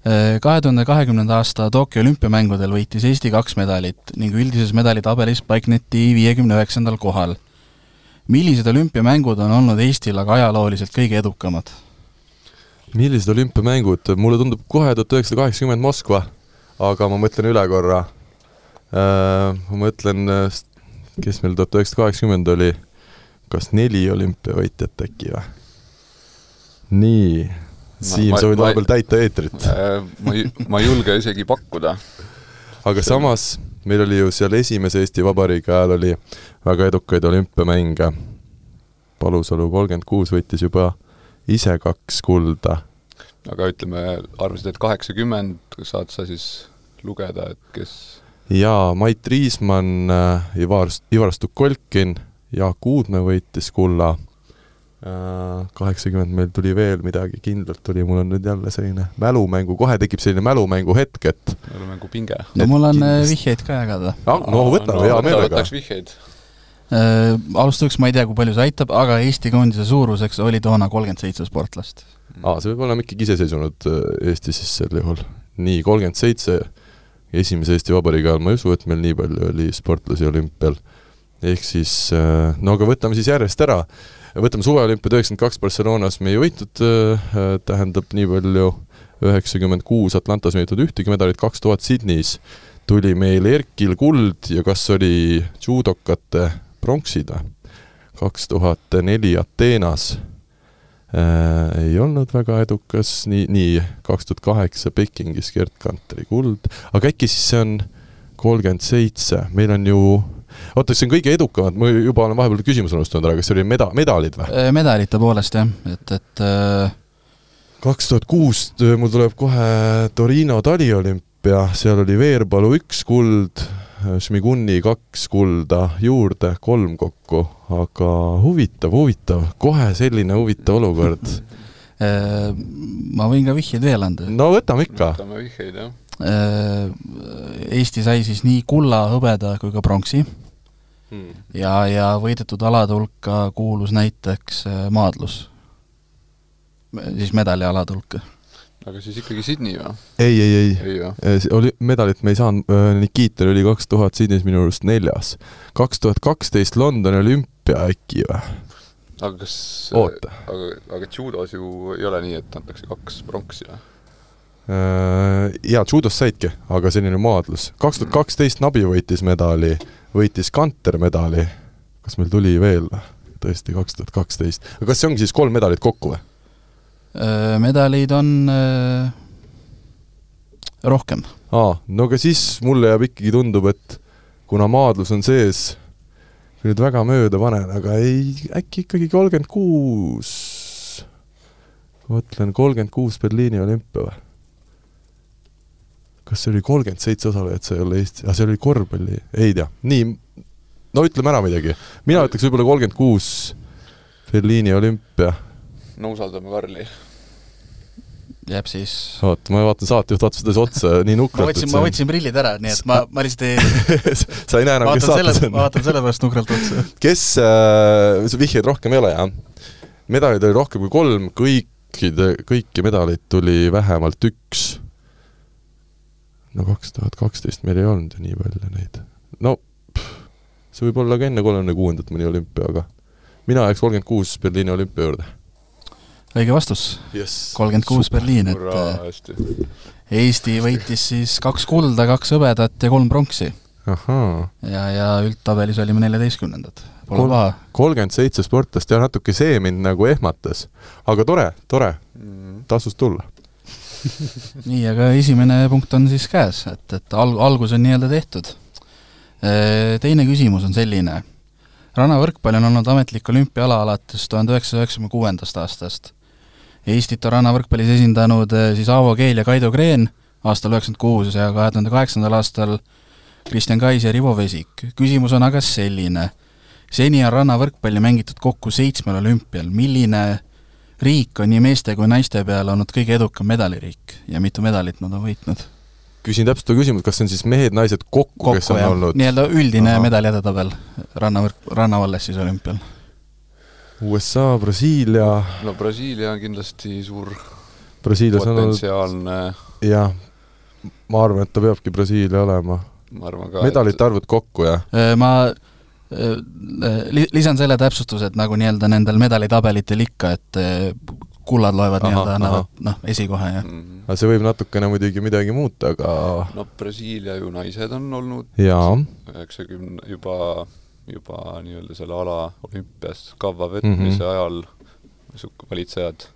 kahe tuhande kahekümnenda aasta Tokyo olümpiamängudel võitis Eesti kaks medalit ning üldises medalitabelis paikneti viiekümne üheksandal kohal. millised olümpiamängud on olnud Eestil aga ajalooliselt kõige edukamad? millised olümpiamängud, mulle tundub kohe tuhat üheksasada kaheksakümmend Moskva, aga ma mõtlen üle korra. Äh, ma mõtlen, kes meil tuhat üheksasada kaheksakümmend oli, kas neli olümpiavõitjat äkki või? nii Siim, sa võid vahepeal täita eetrit äh, ma ei, ma ei julge isegi pakkuda. aga samas, meil oli ju seal esimese Eesti Vabariigi ajal oli väga edukaid olümpiamänge. Palusalu kolmkümmend kuus võttis juba ise kaks kulda. aga ütleme, arvasid, et kaheksakümmend, saad sa siis lugeda, et kes? jaa, Mait Riismann, äh, Ivar, Ivar Stukolkin, Jaak Uudmäe võitis kulla kaheksakümmend meil tuli veel midagi kindlalt tuli, mul on nüüd jälle selline mälumängu, kohe tekib selline mälumängu hetk, et mälumängu pinge. no mul on kindlasti. Äh, vihjeid ka jagada. no võtame no, hea meelega. võtaks vihjeid äh,. alustuseks ma ei tea, kui palju see aitab, aga Eesti koondise suuruseks oli toona kolmkümmend seitse sportlast. aa, see peab olema ikkagi iseseisvunud äh, Eesti siis sel juhul. nii, kolmkümmend seitse, esimese Eesti Vabariigi ajal ma ei usu, et meil nii palju oli sportlasi olümpial. ehk siis, no aga võtame siis järjest ära võtame suveolümpiad üheksakümmend kaks Barcelonas. Me ei võitnud, äh, tähendab nii palju üheksakümmend kuus Atlantas ei võitnud ühtegi medalit, kaks tuhat Sydneys. Tuli meil Erkil kuld ja kas oli judokate pronksid või? kaks tuhat neli Ateenas äh, ei olnud väga edukas, nii, nii kaks tuhat kaheksa Pekingis Gerd Kanteri kuld, aga äkki siis see on kolmkümmend seitse, meil on ju oota, see on kõige edukamad, ma juba olen vahepeal küsimuse unustanud ära, kas see oli meda-, medalid või? Äh, medalite poolest jah, et, et äh, kaks tuhat kuus mul tuleb kohe Torino taliolümpia, seal oli Veerpalu üks kuld, Šmiguni kaks kulda juurde, kolm kokku, aga huvitav, huvitav, kohe selline huvitav olukord. Äh, ma võin ka vihjeid veel anda. no võtame ikka. võtame vihjeid, jah. Äh, Eesti sai siis nii kulla, hõbeda kui ka pronksi hmm. ja, ja võidetud alade hulka kuulus näiteks äh, maadlus, siis medalialade hulka aga siis ikkagi Sydney või? ei, ei, ei, ei? Äh, oli, medalit me ei saanud, äh, Nikital oli kaks tuhat Sydneys minu arust neljas. kaks tuhat kaksteist Londoni olümpia äkki või? aga kas aga, aga judos ju ei ole nii, et antakse kaks pronksi või? Jaa, judos saidki, aga selline maadlus. kaks tuhat kaksteist Nabi võitis medali, võitis Kanter medali, kas meil tuli veel? tõesti, kaks tuhat kaksteist. aga kas see ongi siis kolm medalit kokku või? Medaleid on äh, rohkem. aa, no aga siis mulle jääb ikkagi, tundub, et kuna maadlus on sees, nüüd väga mööda panen, aga ei, äkki ikkagi kolmkümmend kuus, mõtlen kolmkümmend kuus Berliini olümpia või? Kas see oli kolmkümmend seitse osalejat, see ei ole Eesti, aga see oli korvpalli, ei tea, nii, no ütleme ära midagi. mina ütleks võib-olla kolmkümmend kuus Berliini olümpia no usaldame Karli. jääb siis oot, ma vaatan saatejuht vaatas seda otsa nii nukralt. ma võtsin, ma võtsin prillid ära, nii et ma, ma lihtsalt ei sa ei näe enam, kes saates on? ma vaatan sellepärast nukralt otsa. kes äh,, vihjeid rohkem ei ole, jah? medaleid oli rohkem kui kolm, kõikide, kõiki medaleid tuli vähemalt üks. No kaks tuhat kaksteist meil ei olnud ju nii palju neid. no pff, see võib olla ka enne kolmekümne kuuendat mõni olümpia, aga mina jääks kolmkümmend kuus Berliini olümpia juurde õige vastus yes.. kolmkümmend kuus Berliin, et hästi. Eesti võitis siis kaks kulda, kaks hõbedat ja kolm pronksi. ja, ja üldtabelis olime neljateistkümnendad. Pole Kol paha. kolmkümmend seitse sportlast ja natuke see mind nagu ehmatas. aga tore, tore mm., tasus tulla nii, aga esimene punkt on siis käes, et, et al-, algus on nii-öelda tehtud. Teine küsimus on selline rannavõrkpall on olnud ametlik olümpiaala alates tuhande üheksasaja üheksakümne kuuendast aastast. Eestit on rannavõrkpallis esindanud siis Aavo Keel ja Kaido Kreen aastal üheksakümmend kuus ja kahe tuhande kaheksandal aastal Kristjan Kais ja Rivo Vesik. küsimus on aga selline, seni on rannavõrkpalli mängitud kokku seitsmel olümpial, milline riik on nii meeste kui naiste peale olnud kõige edukam medaliriik ja mitu medalit nad on võitnud? küsin täpsustava küsimuse, kas see on siis mehed-naised kokku, kokku, kes on jah. olnud? nii-öelda üldine medali edetabel rannavõrk, rannavalles siis olümpial. USA, Brasiilia. no Brasiilia on kindlasti suur Brasiilias potentsiaalne jah, ma arvan, et ta peabki Brasiilia olema. ma arvan ka. medalite et... arvud kokku, jah? Ma li-, lisan selle täpsustuse, et nagu nii-öelda nendel medalitabelitel ikka, et äh, kullad loevad nii-öelda, annavad noh, esikoha ja mm. -hmm. aga see võib natukene muidugi midagi muuta, aga no Brasiilia ju naised on olnud üheksakümne, juba, juba nii-öelda selle ala olümpias kavva võtmise mm -hmm. ajal valitsejad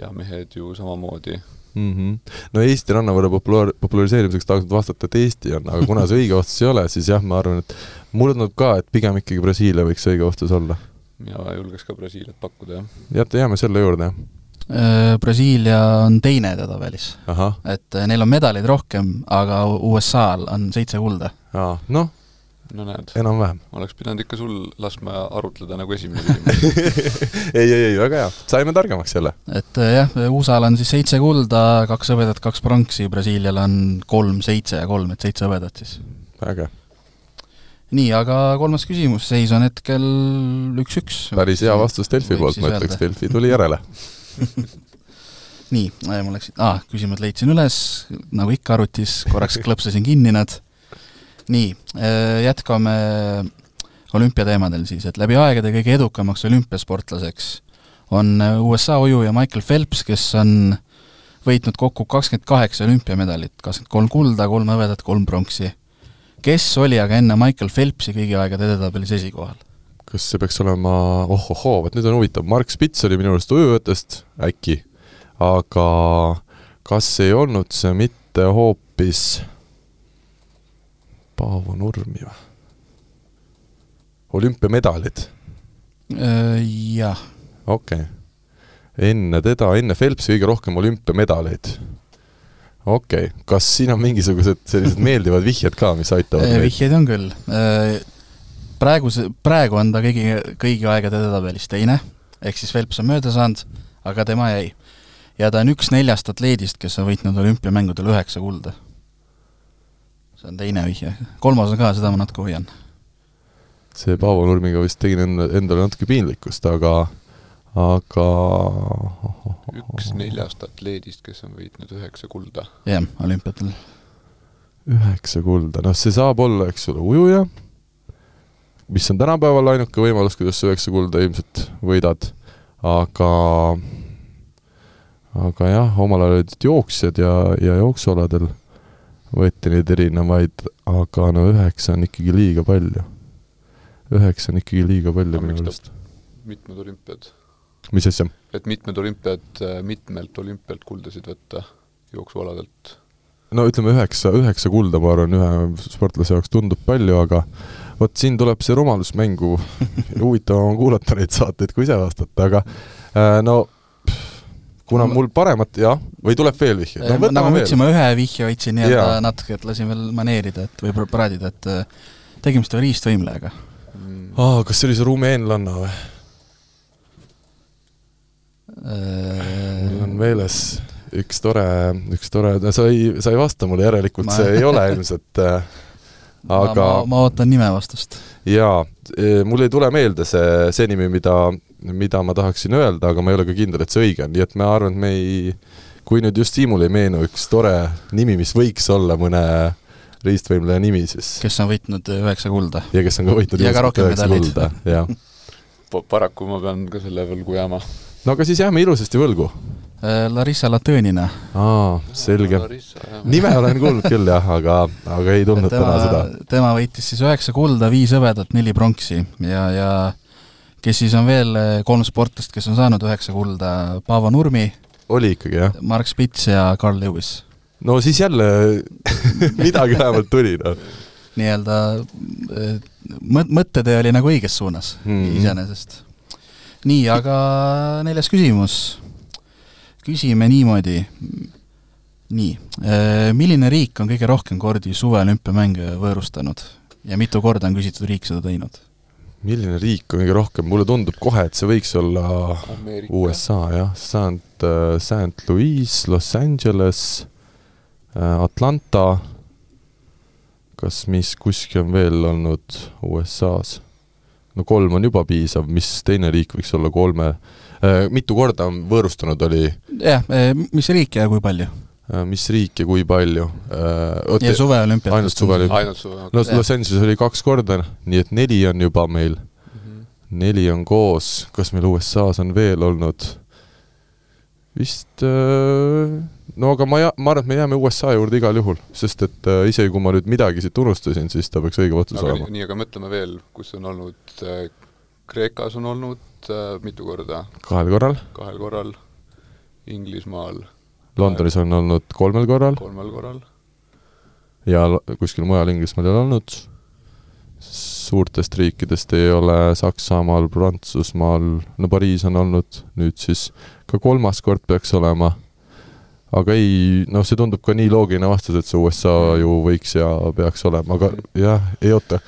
ja mehed ju samamoodi mm. -hmm. no Eesti rannavõrra populaar-, populariseerimiseks tahaks vastata, et Eesti on, aga kuna see õige vastus ei ole, siis jah, ma arvan, et mulle tundub ka, et pigem ikkagi Brasiilia võiks õige vastus olla ja julgeks ka Brasiiliat pakkuda, jah. jah, jääme selle juurde, jah. Äh, Brasiilia on teine edetabelis. et äh, neil on medaleid rohkem, aga USA-l on seitse kulda. aa, noh, no näed. enam-vähem. oleks pidanud ikka sul laskma arutleda nagu esimene küsimus ei, ei, ei, väga hea, saime targemaks jälle. et äh, jah, USA-l on siis seitse kulda, kaks hõbedat, kaks pronksi, Brasiilial on kolm, seitse ja kolm, et seitse hõbedat siis. äge nii, aga kolmas küsimus, seis on hetkel üks-üks. päris hea vastus Delfi poolt, ma ütleks, Delfi tuli järele nii, mul läksid ah,, küsimused leidsin üles, nagu ikka arvutis, korraks klõpsasin kinni nad. Nii, äh, jätkame olümpiateemadel siis, et läbi aegade kõige edukamaks olümpiasportlaseks on USA ujuja Michael Phelps, kes on võitnud kokku kakskümmend kaheksa olümpiamedalit, kakskümmend kolm kulda, kolm hõbedat, kolm pronksi. kes oli aga enne Michael Phelpsi kõigi aegade edetabelis esikohal? kas see peaks olema, ohohoo, vot nüüd on huvitav, Mark Spits oli minu arust ujujatest, äkki, aga kas ei olnud see mitte hoopis Paavo Nurmi või? olümpiamedalid? Äh, jah. okei okay enne teda, enne Phelpsi kõige rohkem olümpiamedaleid. okei okay., kas siin on mingisugused sellised meeldivad vihjed ka, mis aitavad meid? vihjeid on küll. praeguse, praegu on ta kõigi, kõigi aegade edetabelis teine, ehk siis Phelps on mööda saanud, aga tema jäi. ja ta on üks neljast atleedist, kes on võitnud olümpiamängudel üheksa kulda. See on teine vihje. kolmas on ka, seda ma natuke hoian. see Paavo Nurmiga vist tegin endale natuke piinlikkust, aga aga üks neljast atleedist, kes on võitnud üheksa kulda. jah, olümpiatel. üheksa kulda, noh see saab olla, eks ole, ujuja, mis on tänapäeval ainuke võimalus, kuidas sa üheksa kulda ilmselt võidad, aga aga jah, omal ajal olid jooksjad ja, ja jooksualadel võeti neid erinevaid, aga no üheksa on ikkagi liiga palju. üheksa on ikkagi liiga palju minu meelest. mitmed olümpiad mis asja? et mitmed olümpiad äh, mitmelt olümpialt kuldasid võtta jooksualadelt? no ütleme, üheksa, üheksa kulda, ma arvan, ühe sportlase jaoks tundub palju, aga vot siin tuleb see rumalus mängu huvitavam on kuulata neid saateid, kui ise vastata, aga äh, no kuna mul paremat, jah, või tuleb veel vihje no,? nagu ma ütlesin, ma ühe vihje hoidsin nii-öelda natuke, et lasin veel maneerida, et või praadida, et äh, tegime seda riistvõimlejaga mm.. aa, kas see oli see rumeenlanna või? mul on meeles üks tore, üks tore, sa ei, sa ei vasta mulle, järelikult ma... see ei ole ilmselt äh, aga ma, ma, ma ootan nime vastust. jaa, e, mul ei tule meelde see, see nimi, mida, mida ma tahaksin öelda, aga ma ei ole ka kindel, et see õige on, nii et ma arvan, et me ei kui nüüd just Siimul ei meenu üks tore nimi, mis võiks olla mõne riistvõimleja nimi, siis kes on võitnud üheksa kulda. ja kes on ka võitnud ja ka rohkem medaleid. jah paraku ma pean ka selle võlgu jääma no aga siis jääme ilusasti võlgu. Äh, Larissa Latõnina. aa, selge. nime olen kuulnud küll jah, aga, aga ei tundnud tema, täna seda. tema võitis siis üheksa kulda, viis hõbedat, neli pronksi ja, ja kes siis on veel äh, kolm sportlast, kes on saanud üheksa kulda, Paavo Nurmi. oli ikkagi, jah? Mark Spits ja Carl Lewis. no siis jälle midagi vähemalt tuli, noh. nii-öelda äh, mõt-, mõttetee oli nagu õiges suunas mm -hmm. iseenesest nii, aga neljas küsimus. küsime niimoodi. nii, äh, milline riik on kõige rohkem kordi suveolümpiamänge võõrustanud ja mitu korda on küsitud riik seda teinud? Milline riik on kõige rohkem, mulle tundub kohe, et see võiks olla Amerika. USA jah, St, äh, St Louis, Los Angeles, äh, Atlanta, kas mis kuskil on veel olnud USA-s? no kolm on juba piisav, mis teine riik võiks olla kolme äh,, mitu korda on võõrustanud, oli? jah, mis riik ja kui palju? Mis riik ja kui palju äh,? ja suveolümpiad? ainult suveolümpiad. Suve, Los, Los Angeles oli kaks korda, nii et neli on juba meil mm. -hmm. neli on koos, kas meil USA-s on veel olnud? vist äh, no aga ma ja-, ma arvan, et me jääme USA juurde igal juhul, sest et äh, isegi kui ma nüüd midagi siit unustasin, siis ta peaks õige vastus olema. nii, aga mõtleme veel, kus on olnud äh,, Kreekas on olnud äh, mitu korda? kahel korral. kahel korral, Inglismaal. Londonis on olnud kolmel korral. kolmel korral. ja kuskil mujal Inglismaal ei ole olnud. suurtest riikidest ei ole Saksamaal, Prantsusmaal, no Pariis on olnud, nüüd siis ka kolmas kord peaks olema aga ei, noh, see tundub ka nii loogiline vastus, et see USA ju võiks ja peaks olema, aga jah, ei oota,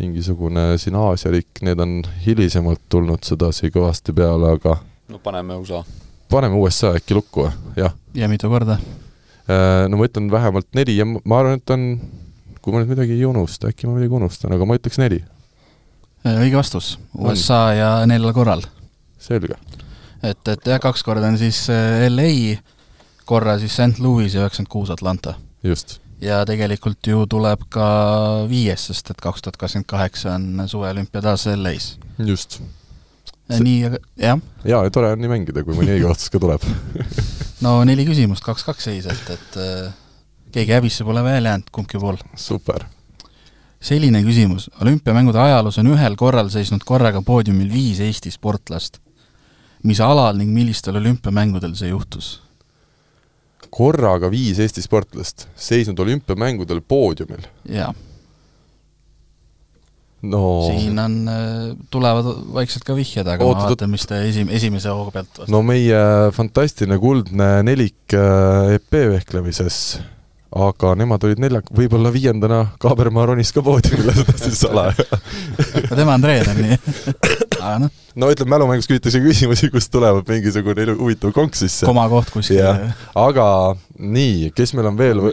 mingisugune siin Aasia riik, need on hilisemalt tulnud sedasi kõvasti peale, aga no paneme USA. Paneme USA äkki lukku jah. ja mitu korda? Äh, no ma ütlen vähemalt neli ja ma arvan, et on, kui ma nüüd midagi ei unusta, äkki ma midagi unustan, aga ma ütleks neli. Äh, õige vastus, USA on. ja neljal korral. selge. et, et jah, kaks korda on siis äh, LA korra siis St Louis ja üheksakümmend kuus Atlanta. just. ja tegelikult ju tuleb ka viies, sest et kaks tuhat kakskümmend kaheksa on suveolümpia taas LA-s. just. Nii, aga jah? jaa, ja tore on nii mängida, kui mõni õige vastus ka tuleb no neli küsimust, kaks-kaks seis, et, et äh, keegi häbisse pole veel jäänud, kumbki pool. super. selline küsimus, olümpiamängude ajaloos on ühel korral seisnud korraga poodiumil viis Eesti sportlast. mis alal ning millistel olümpiamängudel see juhtus? korraga viis Eesti sportlast seisnud olümpiamängudel poodiumil? jaa no siin on, tulevad vaikselt ka vihjed, aga oot, ma vaatan, mis te esim-, esimese hooga pealt vastate. no meie fantastiline kuldne nelik EP vehklemises, aga nemad olid nelja, võib-olla viiendana Kaabermaa ronis ka poodiumile, seda siis salaja no tema on treener, nii aga noh. no ütleme, mälumängus küsitakse küsimusi, kust tuleb mingisugune huvitav konks sisse. komakoht kuskil. aga nii, kes meil on veel?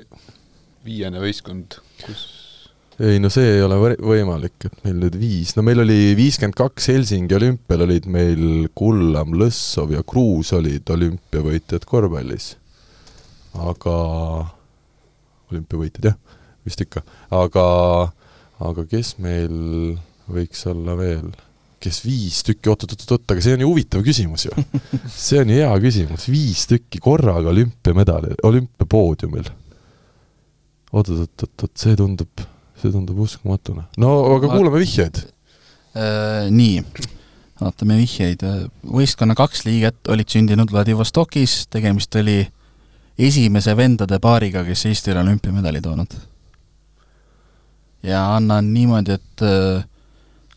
viiene võistkond, kus ei no see ei ole võimalik, et meil nüüd viis, no meil oli viiskümmend kaks Helsingi olümpial olid meil Kullam, Lõssov ja Kruus olid olümpiavõitjad korvpallis. aga, olümpiavõitjad jah, vist ikka, aga, aga kes meil võiks olla veel? kes viis tükki, oot-oot-oot, aga see on ju huvitav küsimus ju. see on ju hea küsimus, viis tükki korraga olümpiamedali, olümpiapoodiumil. oot-oot-oot-oot, see tundub see tundub uskumatuna. no aga kuulame vihjeid äh,. Nii, vaatame vihjeid. võistkonna kaks liiget olid sündinud Vladivostokis, tegemist oli esimese vendade paariga, kes Eestile olümpiamedali toonud. ja annan niimoodi, et äh,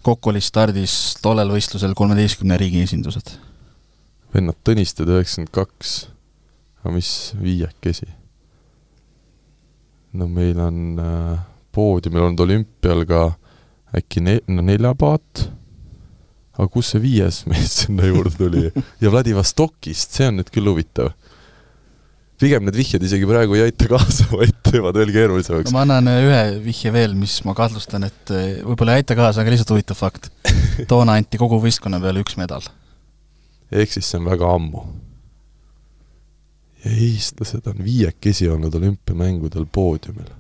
kokku oli stardis tollel võistlusel kolmeteistkümne riigi esindused. vennad Tõnisted üheksakümmend kaks, aga mis viiekesi? no meil on äh, poodiumil olnud olümpial ka äkki ne-, no neljapaat, aga kus see viies mees sinna juurde tuli? ja Vladivostokist, see on nüüd küll huvitav. pigem need vihjed isegi praegu ei aita kaasa, vaid teevad veel keerulisemaks. ma annan ühe vihje veel, mis ma kahtlustan, et eh, võib-olla ei aita kaasa, aga lihtsalt huvitav fakt. toona anti kogu võistkonna peale üks medal. ehk siis see on väga ammu. ja eestlased on viiekesi olnud olümpiamängudel poodiumil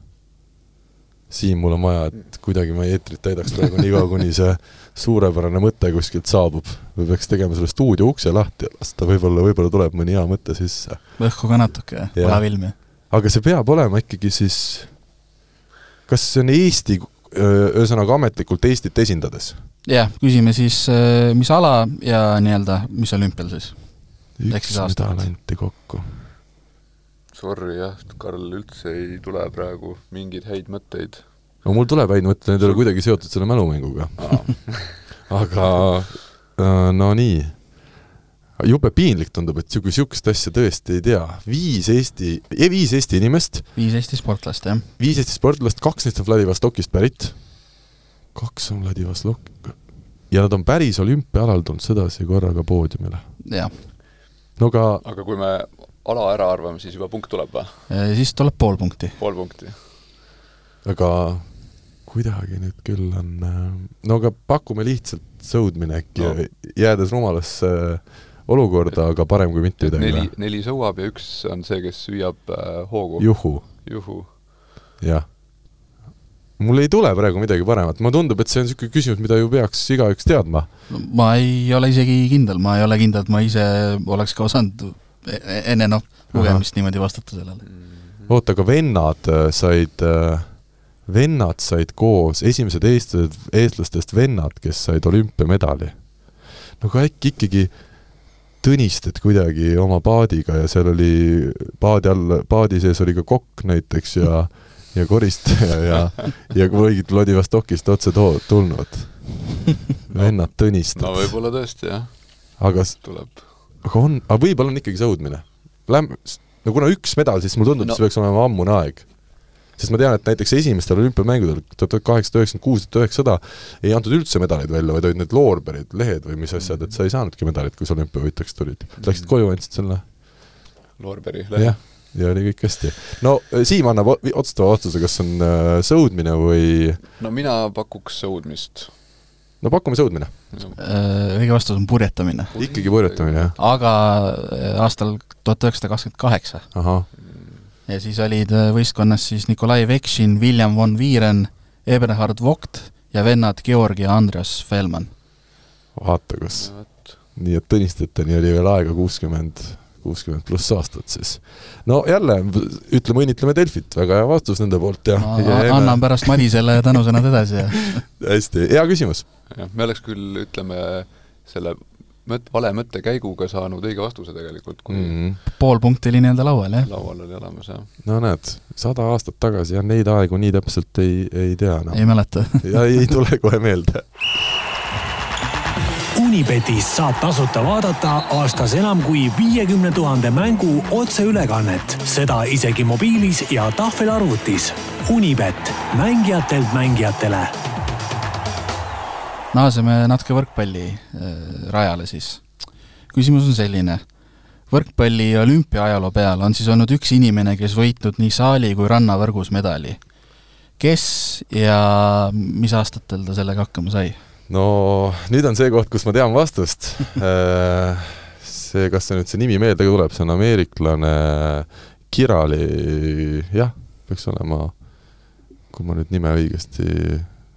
Siim, mul on vaja, et kuidagi ma eetrit täidaks praegu niikaua, kuni see suurepärane mõte kuskilt saabub. me peaks tegema selle stuudio ukse lahti ja lasta, võib-olla, võib-olla tuleb mõni hea mõte sisse. õhku ka natuke, palav ilm ju. aga see peab olema ikkagi siis, kas see on Eesti, ühesõnaga ametlikult Eestit esindades? jah, küsime siis, mis ala ja nii-öelda, mis olümpial siis? üks medal anti kokku Sorry jah, Karl, üldse ei tule praegu mingeid häid mõtteid. no mul tuleb häid mõtteid, need ei ole kuidagi seotud selle mälumänguga aga äh, no nii. jube piinlik tundub, et niisugust, niisugust asja tõesti ei tea. viis Eesti, viis Eesti inimest. viis Eesti sportlast, jah. viis Eesti sportlast, kaks neist on Vladivostokist pärit. kaks on Vladivostok- ja nad on päris olümpiaalal tulnud sedasi korraga poodiumile. jah. no aga aga kui me ala ära arvame, siis juba punkt tuleb või? siis tuleb pool punkti. pool punkti. aga kuidagi nüüd küll on, äh, no aga pakume lihtsalt sõudmine äkki no., jäädes rumalasse olukorda, aga parem kui mitte midagi. neli, neli sõuab ja üks on see, kes süüab äh, hoogu. juhu. juhu. jah. mul ei tule praegu midagi paremat, mulle tundub, et see on niisugune küsimus, mida ju peaks igaüks teadma no,. ma ei ole isegi kindel, ma ei ole kindel, et ma ise oleks ka osanud enne noh, lugemist niimoodi vastata sellele. oota, aga vennad äh, said, äh, vennad said koos, esimesed eestlased, eestlastest vennad, kes said olümpiamedali. no aga äkki ikkagi Tõnisted kuidagi oma paadiga ja seal oli paadi all, paadi sees oli ka kokk näiteks ja ja koristaja ja, ja olid Vladivostokist otse too-, tulnud. vennad Tõnisted. no võib-olla tõesti, jah. aga tuleb aga on, aga võib-olla on ikkagi sõudmine. Lähme, no kuna üks medal, siis mulle tundub no., see peaks olema ammune aeg. sest ma tean, et näiteks esimestel olümpiamängudel tuhat kaheksasada üheksakümmend kuus, tuhat üheksasada ei antud üldse medaleid välja, vaid olid need loorberid, lehed või mis asjad, et sa ei saanudki medalit, kui sa olümpiavõitjaks tulid. Läksid koju, andsid selle loorberi lehe? ja oli kõik hästi. no Siim annab otsustava otsuse, kas on äh, sõudmine või no mina pakuks sõudmist no pakume sõudmine. Äh, õige vastus on purjetamine. ikkagi purjetamine, jah? aga äh, aastal tuhat üheksasada kakskümmend kaheksa. ja siis olid äh, võistkonnas siis Nikolai Vekšin, William von Vieren, Eberhard Vogt ja vennad Georg ja Andreas Fellmann. vaata, kus. nii et tõnistajateni oli veel aega kuuskümmend kuuskümmend pluss aastat siis. no jälle, ütleme, õnnitleme Delfit, väga hea vastus nende poolt ja, ja annan pärast Madisele tänusõnad edasi ja hästi, hea küsimus. jah, me oleks küll, ütleme, selle mõt-, vale mõttekäiguga saanud õige vastuse tegelikult, kui mm -hmm. pool punkti oli nii-öelda laual, jah? laual oli olemas, jah. no näed, sada aastat tagasi ja neid aegu nii täpselt ei, ei tea enam no.. ei mäleta ja ei tule kohe meelde Unibetist saab tasuta vaadata aastas enam kui viiekümne tuhande mängu otseülekannet, seda isegi mobiilis ja tahvelarvutis. Unibet, mängijatelt mängijatele. naaseme natuke võrkpalli äh, siis. küsimus on selline. võrkpalli olümpiaajaloo peal on siis olnud üks inimene, kes võitnud nii saali kui rannavõrgus medali. kes ja mis aastatel ta sellega hakkama sai? No nüüd on see koht, kus ma tean vastust äh, see, kas see nüüd see nimi meelde tuleb, see on ameeriklane Kirali, jah, peaks olema, kui ma nüüd nime õigesti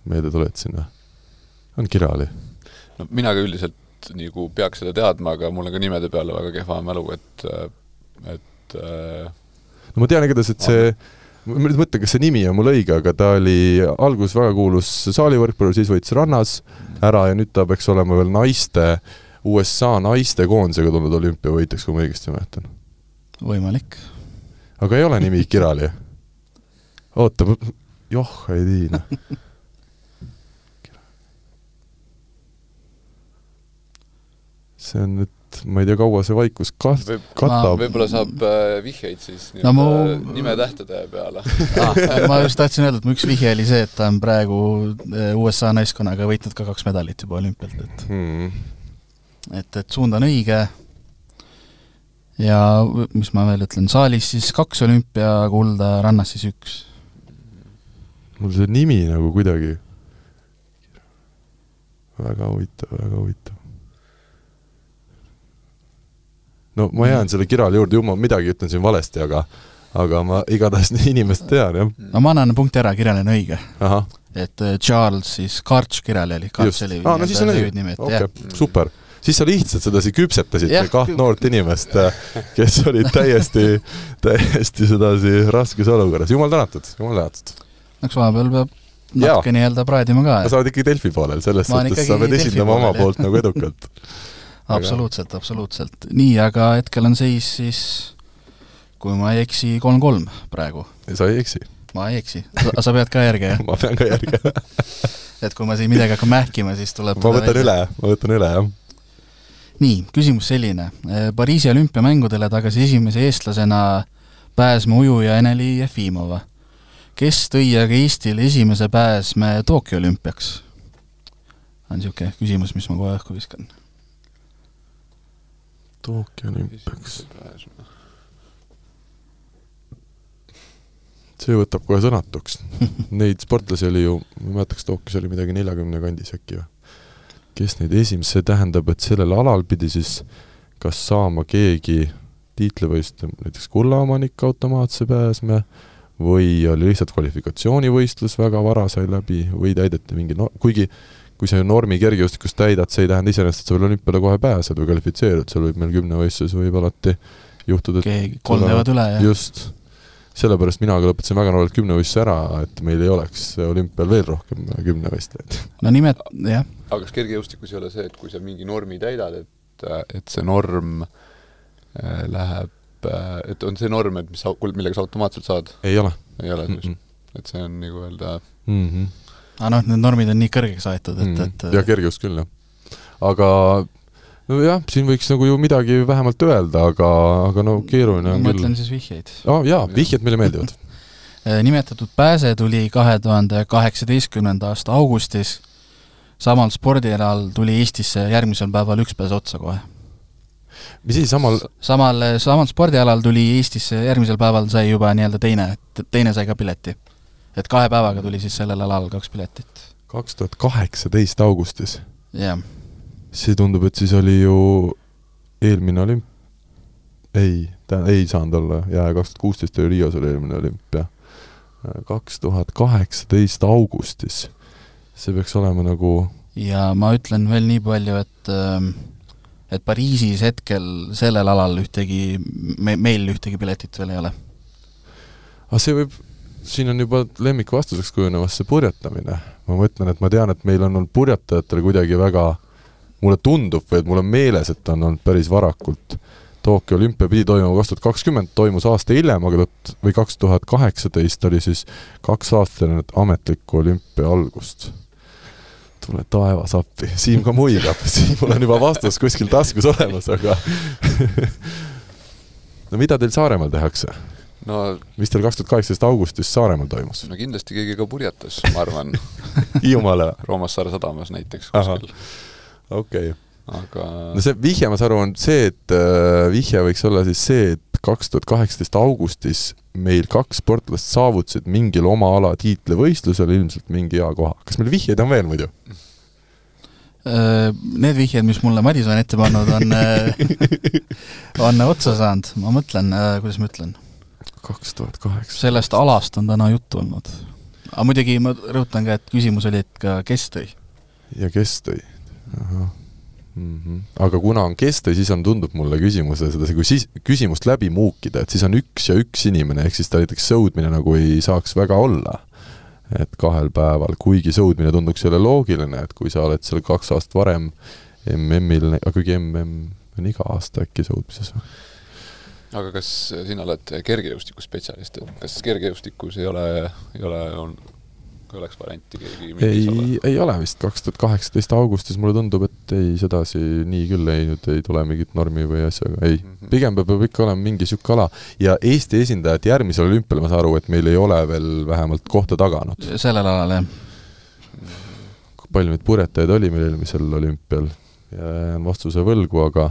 meelde tuletasin või? on Kirali. no mina ka üldiselt nagu peaks seda teadma, aga mul on ka nimede peale väga kehva mälu, et, et no ma tean igatahes, et see on ma nüüd mõtlen, kas see nimi on mul õige, aga ta oli alguses väga kuulus saalivõrkpallur, siis võitis rannas ära ja nüüd ta peaks olema veel naiste, USA naiste koondisega tulnud olümpiavõitjaks, kui ma õigesti mäletan. võimalik. aga ei ole nimi Kirali? oota, joh, ei tii noh see on nüüd ma ei tea, kaua see vaikus kat-, katab. võib-olla saab äh, vihjeid siis no, mu... nimetähtede peale ah, ma just tahtsin öelda, et mu üks vihje oli see, et ta on praegu äh, USA naiskonnaga võitnud ka kaks medalit juba olümpialt, et hmm. et, et suund on õige ja mis ma veel ütlen, saalis siis kaks olümpiakulda, rannas siis üks. mul see nimi nagu kuidagi väga huvitav, väga huvitav no ma jään selle kirale juurde, ju ma midagi ütlen siin valesti, aga aga ma igatahes inimest tean, jah. no ma annan punkti ära, kirjale on õige. et äh, Charles siis, Karts kirjale oli, Karts oli ah, no siis on õige, okei super. Siis sa lihtsalt sedasi küpsetasid kaht noort inimest, äh, kes olid täiesti, täiesti sedasi raskes olukorras, jumal tänatud, jumal tänatud. eks vahepeal peab natuke nii-öelda praadima ka. sa oled ikkagi Delfi poolel, selles suhtes sa pead esindama oma poolt nagu edukalt absoluutselt, absoluutselt. nii, aga hetkel on seis siis, kui ma ei eksi, kolm-kolm praegu. sa ei eksi? ma ei eksi. sa pead ka järge, jah ma pean ka järge et kui ma siin midagi hakkan mähkima, siis tuleb ma võtan välja. üle, ma võtan üle, jah. nii, küsimus selline. Pariisi olümpiamängudele tagasi esimese eestlasena pääsme ujuja Eneli Jefimova, kes tõi aga Eestile esimese pääsme Tokyo olümpiaks? on niisugune küsimus, mis ma kohe õhku viskan Tokyo olümpiaks. see võtab kohe sõnatuks. Neid sportlasi oli ju, ma ei mäleta, kas Tokyos oli midagi neljakümne kandis äkki või? kes neid esimesi, see tähendab, et sellel alal pidi siis kas saama keegi tiitlivõistlev, näiteks kullaomanik automaatse pääsme, või oli lihtsalt kvalifikatsioonivõistlus väga vara sai läbi või täideti mingi no kuigi kui sa normi kergejõustikus täidad, see ei tähenda iseenesest, et sa veel olümpiale kohe pääsed või kvalifitseerud, seal võib meil kümnevõistluses võib alati juhtuda, et keegi kolm teevad üle, jah. just. sellepärast mina ka lõpetasin väga noorelt kümnevõistluse ära, et meil ei oleks olümpial veel rohkem kümnevõistlejaid. no nimed, jah. aga kas kergejõustikus ei ole see, et kui sa mingi normi täidad, et, et see norm äh, läheb äh, et on see norm, et mis, millega sa automaatselt saad? ei ole. ei ole mm, -mm. et see on nagu öelda mm -hmm aga noh, need normid on nii kõrgeks aetud, et mm., et jah, kergejõust küll, jah. aga nojah, siin võiks nagu ju midagi vähemalt öelda, aga, aga no keeruline on ma küll. ma ütlen siis vihjeid oh,. jaa, vihjed meile meeldivad äh, nimetatud pääse tuli kahe tuhande kaheksateistkümnenda aasta augustis, samal spordialal tuli Eestisse järgmisel päeval üks pääs otsa kohe. mis asi, samal samal, samal spordialal tuli Eestisse, järgmisel päeval sai juba nii-öelda teine, teine sai ka pileti et kahe päevaga tuli siis sellel alal kaks piletit. kaks tuhat kaheksateist augustis? jah yeah.. see tundub, et siis oli ju eelmine olümp-, ei, ta ei saanud olla, jaa, kaks tuhat kuusteist oli Rios oli eelmine olümpia. kaks tuhat kaheksateist augustis. see peaks olema nagu ja ma ütlen veel nii palju, et äh, et Pariisis hetkel sellel alal ühtegi, me, meil ühtegi piletit veel ei ole. aga see võib, siin on juba lemmikvastuseks kujunemas see purjetamine. ma mõtlen, et ma tean, et meil on olnud purjetajatel kuidagi väga, mulle tundub või et mul on meeles, et on olnud päris varakult Tokyo olümpia pidi toimuma kaks tuhat kakskümmend, toimus aasta hiljem, aga tuhat või kaks tuhat kaheksateist oli siis kaks aastat enne ametlikku olümpia algust tule taevas appi, Siim ka muigab, Siimul on juba vastus kuskil taskus olemas, aga no mida teil Saaremaal tehakse? No mis teil kaks tuhat kaheksateist augustis Saaremaal toimus? no kindlasti keegi ka purjetas, ma arvan Hiiumaale või? Roomassaare sadamas näiteks kuskil. okei okay. aga no see vihje, ma saan aru, on see, et äh, vihje võiks olla siis see, et kaks tuhat kaheksateist augustis meil kaks sportlast saavutasid mingil oma ala tiitlivõistlusel ilmselt mingi hea koha. kas meil vihjeid on veel muidu? Äh, need vihjed, mis mulle Madis on ette pannud, on äh, on otsa saanud, ma mõtlen, äh, kuidas ma ütlen? Kaks tuhat kaheksa. sellest alast on täna juttu olnud. aga muidugi ma rõhutan ka, et küsimus oli, et ka kes tõi. ja kes tõi? ahah mm. -hmm. aga kuna on keste, siis on, tundub mulle küsimuse seda, kui siis küsimust läbi muukida, et siis on üks ja üks inimene, ehk siis ta näiteks sõudmine nagu ei saaks väga olla. et kahel päeval, kuigi sõudmine tunduks jälle loogiline, et kui sa oled seal kaks aastat varem MM-il, aga kuigi MM on iga aasta äkki sõudmises või? Aga kas sina oled kergejõustikuspetsialist, et kas kergejõustikus ei ole, ei ole, on kui oleks varianti keegi ei, ei ole vist, kaks tuhat kaheksateist augustis mulle tundub, et ei, sedasi nii küll ei, nüüd ei tule mingit normi või asja, ei mm. -hmm. pigem peab, peab ikka olema mingi niisugune ala ja Eesti esindajad järgmisel olümpial, ma saan aru, et meil ei ole veel vähemalt kohta taganud. sellel alal, jah. kui palju neid purjetajaid oli meil eelmisel olümpial, jään vastuse võlgu, aga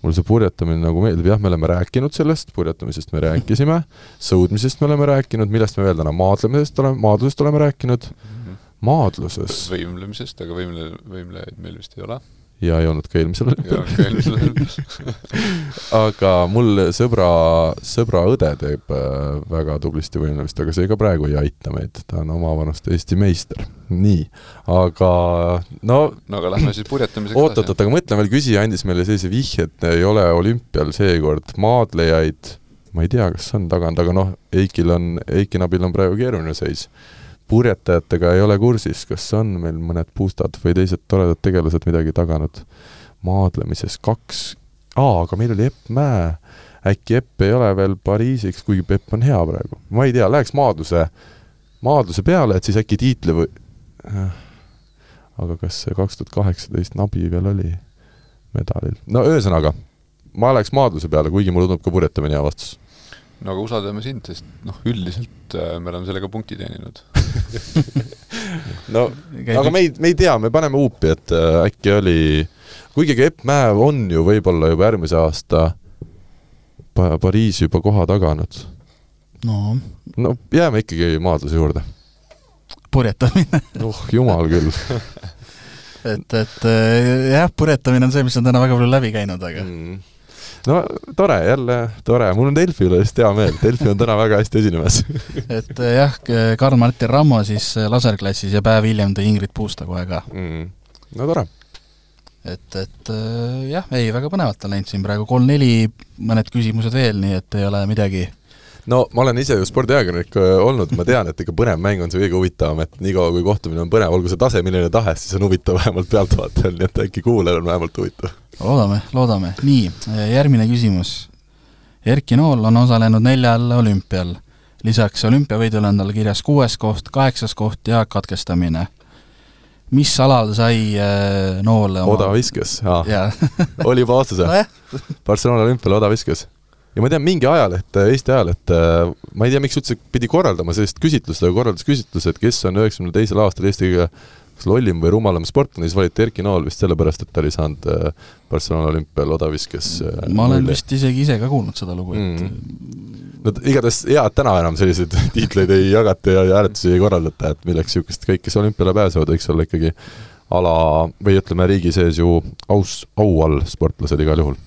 mulle see purjetamine nagu meeldib, jah, me oleme rääkinud sellest, purjetamisest me rääkisime, sõudmisest me oleme rääkinud, millest me veel täna, maadlemisest oleme, maadlusest oleme rääkinud, mhm. maadluses. võimlemisest, aga võimle, võimlejaid meil vist ei ole ja ei olnud ka eelmisel olümpial. aga mul sõbra, sõbra õde teeb äh, väga tublisti võimlemist, aga see ka praegu ei aita meid, ta on omavanust Eesti meister. nii, aga no no aga lähme siis purjetamisega edasi. oot-oot-oot, aga mõtlen veel, küsija andis meile sellise vihje, et ei ole olümpial seekord maadlejaid, ma ei tea, kas on tagant, aga noh, Eikil on, Eiki Nabil on praegu keeruline seis purjetajatega ei ole kursis, kas on meil mõned puustad või teised toredad tegelased midagi taganud. Maadlemises, kaks, aa, aga meil oli Epp Mäe, äkki Epp ei ole veel Pariisiks, kuigi Epp on hea praegu, ma ei tea, läheks maadluse, maadluse peale, et siis äkki tiitli või aga kas see kaks tuhat kaheksateist nabi veel oli medalil? no ühesõnaga, ma läheks maadluse peale, kuigi mulle tundub ka purjetamine hea vastus no aga usaldame sind, sest noh, üldiselt äh, me oleme sellega punkti teeninud no aga me ei, me ei tea, me paneme huupi, et äh, äkki oli, kuigi Epp Mäe on ju võib-olla juba järgmise aasta pa Pariisi juba koha taganud. no. no jääme ikkagi maadluse juurde. purjetamine oh jumal küll et, et äh, jah, purjetamine on see, mis on täna väga palju läbi käinud, aga mm no tore, jälle tore, mul on Delfi üle just hea meel, Delfi on täna väga hästi esinemas. Et eh, jah, Karl-Martin Rammo siis eh, laserklassis ja päev hiljem tõi Ingrid Puusta kohe ka mm.. no tore. et, et eh, jah, ei, väga põnevalt on läinud siin praegu kolm-neli, mõned küsimused veel, nii et ei ole midagi no ma olen ise ju spordiajakirjanik olnud, ma tean, et ikka põnev mäng on see kõige huvitavam, et niikaua kui kohtumine on põnev, olgu see tase milline tahes, siis on huvitav vähemalt pealtvaatajal, nii et äkki kuulajal on vähemalt huvitav loodame, loodame. nii, järgmine küsimus. Erki Nool on osalenud neljal olümpial. lisaks olümpiavõidule on tal kirjas kuues koht, kaheksas koht ja katkestamine. mis alal sai äh, Nool oma... odaviskes, oli juba vastus no,? Barcelona olümpial odaviskes ja ma tean, mingi ajaleht, Eesti ajaleht, äh, ma ei tea, miks üldse pidi korraldama sellist küsitlust, aga korraldas küsitluse, et kes on üheksakümne teisel aastal Eesti kõige kas lollim või rumalam sportlane, siis valiti Erki Nool vist sellepärast, et ta oli saanud äh, Barcelona olümpial odaviskes äh, ma olen mulli. vist isegi ise ka kuulnud seda lugu, et mm. no igatahes hea, et täna enam selliseid tiitleid ei jagata ja hääletusi ei korraldata, et milleks niisugust, kõik, kes olümpiale pääsevad, võiks olla ikkagi ala või ütleme, riigi sees ju aus, au all sportlased igal juhul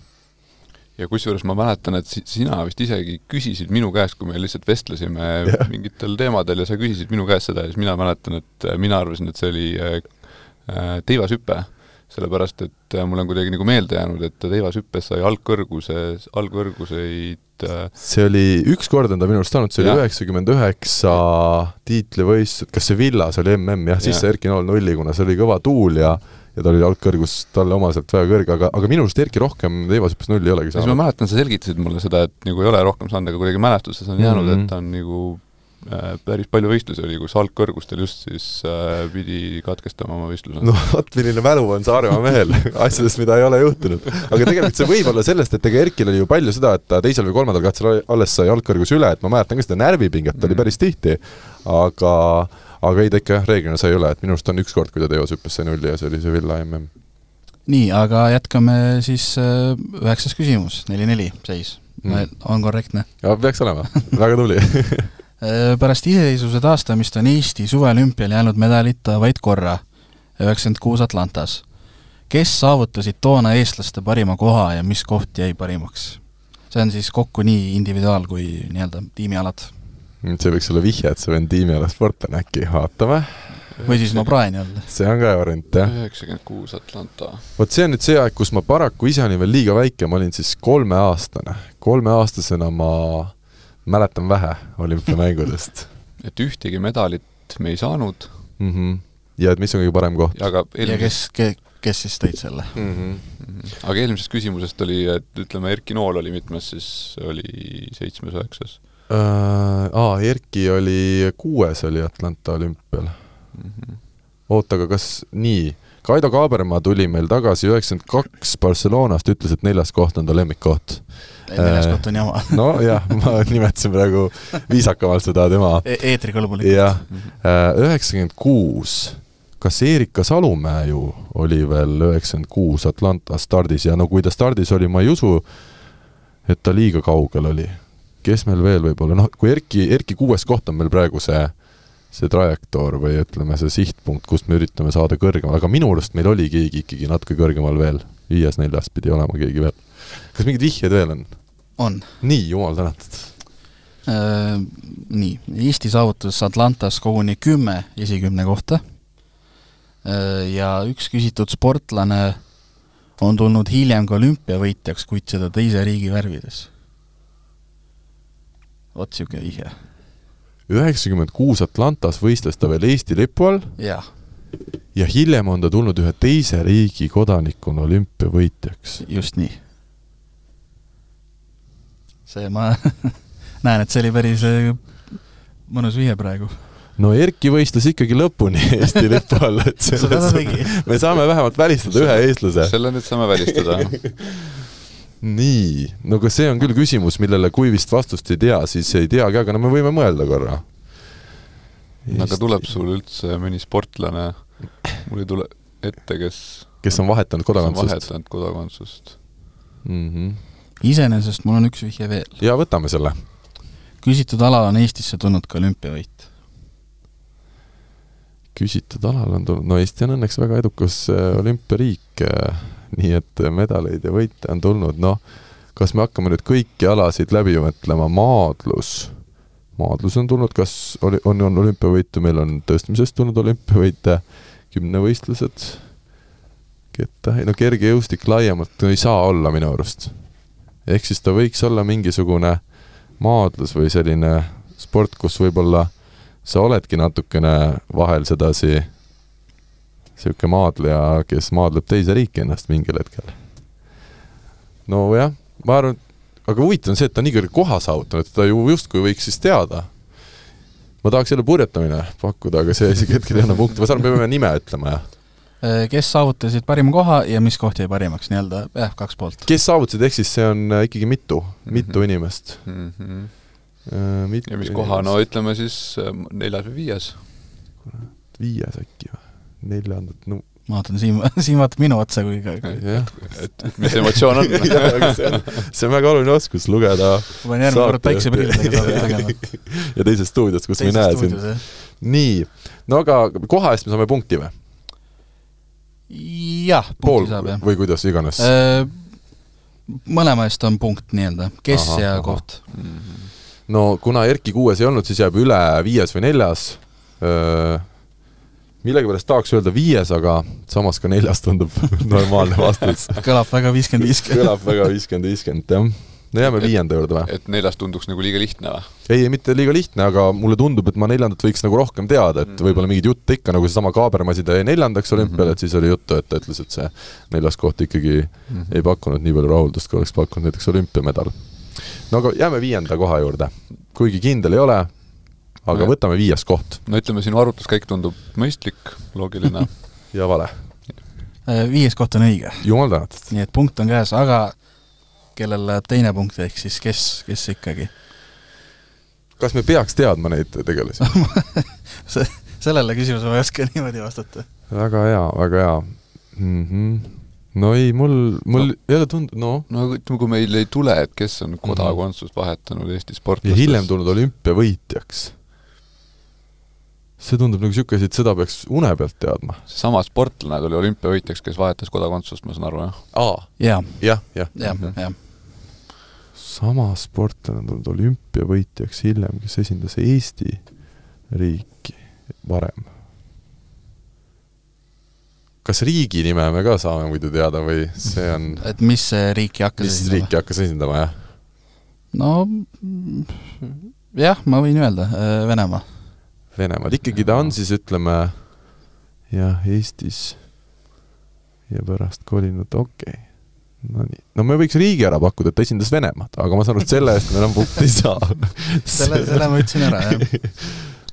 ja kusjuures ma mäletan, et sina vist isegi küsisid minu käest, kui me lihtsalt vestlesime yeah. mingitel teemadel ja sa küsisid minu käest seda ja siis mina mäletan, et äh, mina arvasin, et see oli äh, äh, teivashüpe, sellepärast et mul on kuidagi nagu meelde jäänud, et teivashüppes sai algkõrguse, algkõrguseid see oli, üks kord on ta minu arust saanud, see oli üheksakümmend üheksa tiitlivõistlused, kas see Villas oli mm jah, siis Jah. sai Erki Nool nulli, kuna see oli kõva tuul ja ja tal oli algkõrgus talle omaselt väga kõrge, aga, aga minu arust Erki rohkem teivashüppes nulli ei olegi siis ma saanud. mäletan, sa selgitasid mulle seda, et nagu ei ole rohkem saanud, aga kuidagi mälestuses on jäänud mm, Mhm. -hmm. et ta on nagu äh, päris palju võistlusi oli, kus algkõrgustel just siis äh, pidi katkestama oma võistluse no vot, milline mälu on Saaremaa mehel asjadest, mida ei ole juhtunud. aga tegelikult see võib olla sellest, et ega Erkil oli ju palju seda, et ta teisel või kolmandal katsel alles sai algkõrgus üle, et ma mäletan ka seda närvipinget oli Mhm. päris tihti, aga aga ei, ta ikka jah, reeglina sai üle, et minu arust on üks kord, kui ta teoshüppes sai nulli ja see oli see Villa mm. nii, aga jätkame siis äh, üheksas küsimus, neli-neli seis Mm. on korrektne? peaks olema, väga tubli Äh, pärast iseseisvuse taastamist on Eesti suveolümpial jäänud medalita vaid korra, üheksakümmend kuus Atlantas. kes saavutasid toona eestlaste parima koha ja mis koht jäi parimaks? see on siis kokku nii individuaal- kui nii-öelda tiimialad. See võiks olla vihje, et see vend tiimiala sportlane äkki, vaatame. või siis ma praen jälle. see on ka hea variant, jah. üheksakümmend kuus Atlanta. vot see on nüüd see aeg, kus ma paraku ise olin veel liiga väike, ma olin siis kolmeaastane. kolmeaastasena ma mäletan vähe olümpiamängudest et ühtegi medalit me ei saanud mm. -hmm. ja et mis on kõige parem koht ja aga ja eelmises kes, kes siis tõid selle? mm? -hmm. Mhm. aga eelmisest küsimusest oli, et ütleme, Erki Nool oli mitmes, siis oli seitsmes, üheksas aa, Erki oli kuues oli Atlanta olümpial. mm. -hmm. oota, aga kas nii, Kaido Kaabermaa tuli meil tagasi üheksakümmend kaks Barcelonast, ütles, et neljas koht on ta lemmikkoht. neljas Äh, koht on jama nojah, ma nimetasin praegu viisakamalt seda tema e. eetrikõlbulikult. jah, üheksakümmend kuus, kas Erika Salumäe ju oli veel üheksakümmend kuus Atlanta stardis ja no kui ta stardis oli, ma ei usu, et ta liiga kaugel oli. Kes meil veel võib olla, noh, kui Erki, Erki kuues koht on meil praegu see, see trajektoor või ütleme, see sihtpunkt, kust me üritame saada kõrgemale, aga minu arust meil oli keegi ikkagi natuke kõrgemal veel, viies-neljas pidi olema keegi veel. kas mingeid vihjeid veel on? on. nii, jumal tänatud. Äh, nii, Eesti saavutas Atlantas koguni kümme esikümne kohta ja üks küsitud sportlane on tulnud hiljem ka olümpiavõitjaks, kuid seda teise riigi värvides. Vot niisugune vihje. üheksakümmend kuus Atlantas võistles ta veel Eesti lipu all jah, ja hiljem on ta tulnud ühe teise riigi kodanikuna olümpiavõitjaks. just nii. see ma näen, et see oli päris äh, mõnus vihje praegu. no Erki võistles ikkagi lõpuni Eesti lipu all, et selles me saame vähemalt välistada ühe eestlase. selle nüüd saame välistada. nii, no kas see on küll küsimus, millele kui vist vastust ei tea, siis ei teagi, aga no me võime mõelda korra. aga tuleb sul üldse mõni sportlane, mul ei tule ette, kes kes on vahetanud kodakondsust vahetanud kodakondsust. mm? -hmm. iseenesest mul on üks vihje veel. ja võtame selle. küsitud alal on Eestisse tulnud ka olümpiavõit. Küsitud alal on tulnud, no Eesti on õnneks väga edukas äh, olümpiariik, nii et äh, medaleid ja võite on tulnud, noh, kas me hakkame nüüd kõiki alasid läbi mõtlema, maadlus, maadlus on tulnud, kas oli, on, on olümpiavõitu, meil on tõstmisest tulnud olümpiavõite, kümnevõistlused, ketta, no kergejõustik laiemalt no ei saa olla minu arust. ehk siis ta võiks olla mingisugune maadlus või selline sport, kus võib-olla sa oledki natukene vahel sedasi niisugune maadleja, kes maadleb teise riiki ennast mingil hetkel. nojah, ma arvan, aga huvitav on see, et ta on nii kõrge koha saavutanud, et ta ju justkui võiks siis teada. ma tahaks jälle purjetamine pakkuda, aga see isegi hetkel ei anna punkti, ma saan, me peame nime ütlema, jah. Äh, kes saavutasid parima koha ja mis koht jäi parimaks, nii-öelda jah, kaks poolt. kes saavutasid, ehk siis see on ikkagi mitu, mitu Mhm. inimest. Mm -hmm. Mitu ja mis koha, no ütleme siis äh, neljas või viies. viies äkki või? neljandat, no ma vaatan, Siim, Siim vaatab minu otsa, kui ka jah. et mis emotsioon on see on, see on väga oluline oskus lugeda ma pean järgmine kord päikseprillidega saadet tegema. ja teises stuudios, kus me ei näe sind. nii, no aga koha eest me saame punkti või? jah, pool punkti saab jah. või kuidas iganes. mõlema eest on punkt nii-öelda, kes Ahah, ja ahah. koht. No kuna Erki kuues ei olnud, siis jääb üle viies või neljas. millegipärast tahaks öelda viies, aga samas ka neljas tundub normaalne vastus. kõlab väga viiskümmend, viiskümmend. kõlab väga viiskümmend, viiskümmend, jah. no jääme et, viienda juurde või? et neljas tunduks nagu liiga lihtne või? ei, mitte liiga lihtne, aga mulle tundub, et ma neljandat võiks nagu rohkem teada, et mm -hmm. võib-olla mingit jutte ikka, nagu seesama Kaabermasi jäi neljandaks olümpial mm, -hmm. et siis oli juttu, et ta ütles, et see neljas koht ikkagi mm -hmm. ei pakkunud nii palju rahuldust, kui oleks pakkunud näiteks olümpiamedal. No aga jääme viienda koha juurde. kuigi kindel ei ole, aga no, võtame viies koht. no ütleme, sinu arvutuskäik tundub mõistlik, loogiline ja vale. Äh, viies koht on õige. jumal tänatud. nii et punkt on käes, aga kellel läheb teine punkt, ehk siis kes, kes ikkagi? kas me peaks teadma neid tegelasi sellele küsimusele ma ei oska niimoodi vastata. väga hea, väga hea mm. -hmm no ei, mul, mul no, jälle tundub, no no ütleme, kui meil ei tule, et kes on kodakondsust vahetanud Eesti sportlastes. ja hiljem tulnud olümpiavõitjaks see tundub nagu niisugune asi, et seda peaks une pealt teadma. seesama sportlane tuli olümpiavõitjaks, kes vahetas kodakondsust, ma saan aru, jah? aa, jah, jah, jah. jah, jah. sama sportlane tulnud olümpiavõitjaks hiljem, kes esindas Eesti riiki varem. Kas riigi nime me ka saame muidu teada või see on et mis riiki hakkas mis esindama? riiki hakkas esindama, jah? no jah, ma võin öelda, Venemaa Venemaad, ikkagi ta on siis ütleme jah, Eestis ja pärast kolinud, okei okay. no nii, no me võiks riigi ära pakkuda, et ta esindas Venemaad, aga ma saan aru, et selle eest me enam punkti ei saa selle, selle ma ütlesin ära, jah.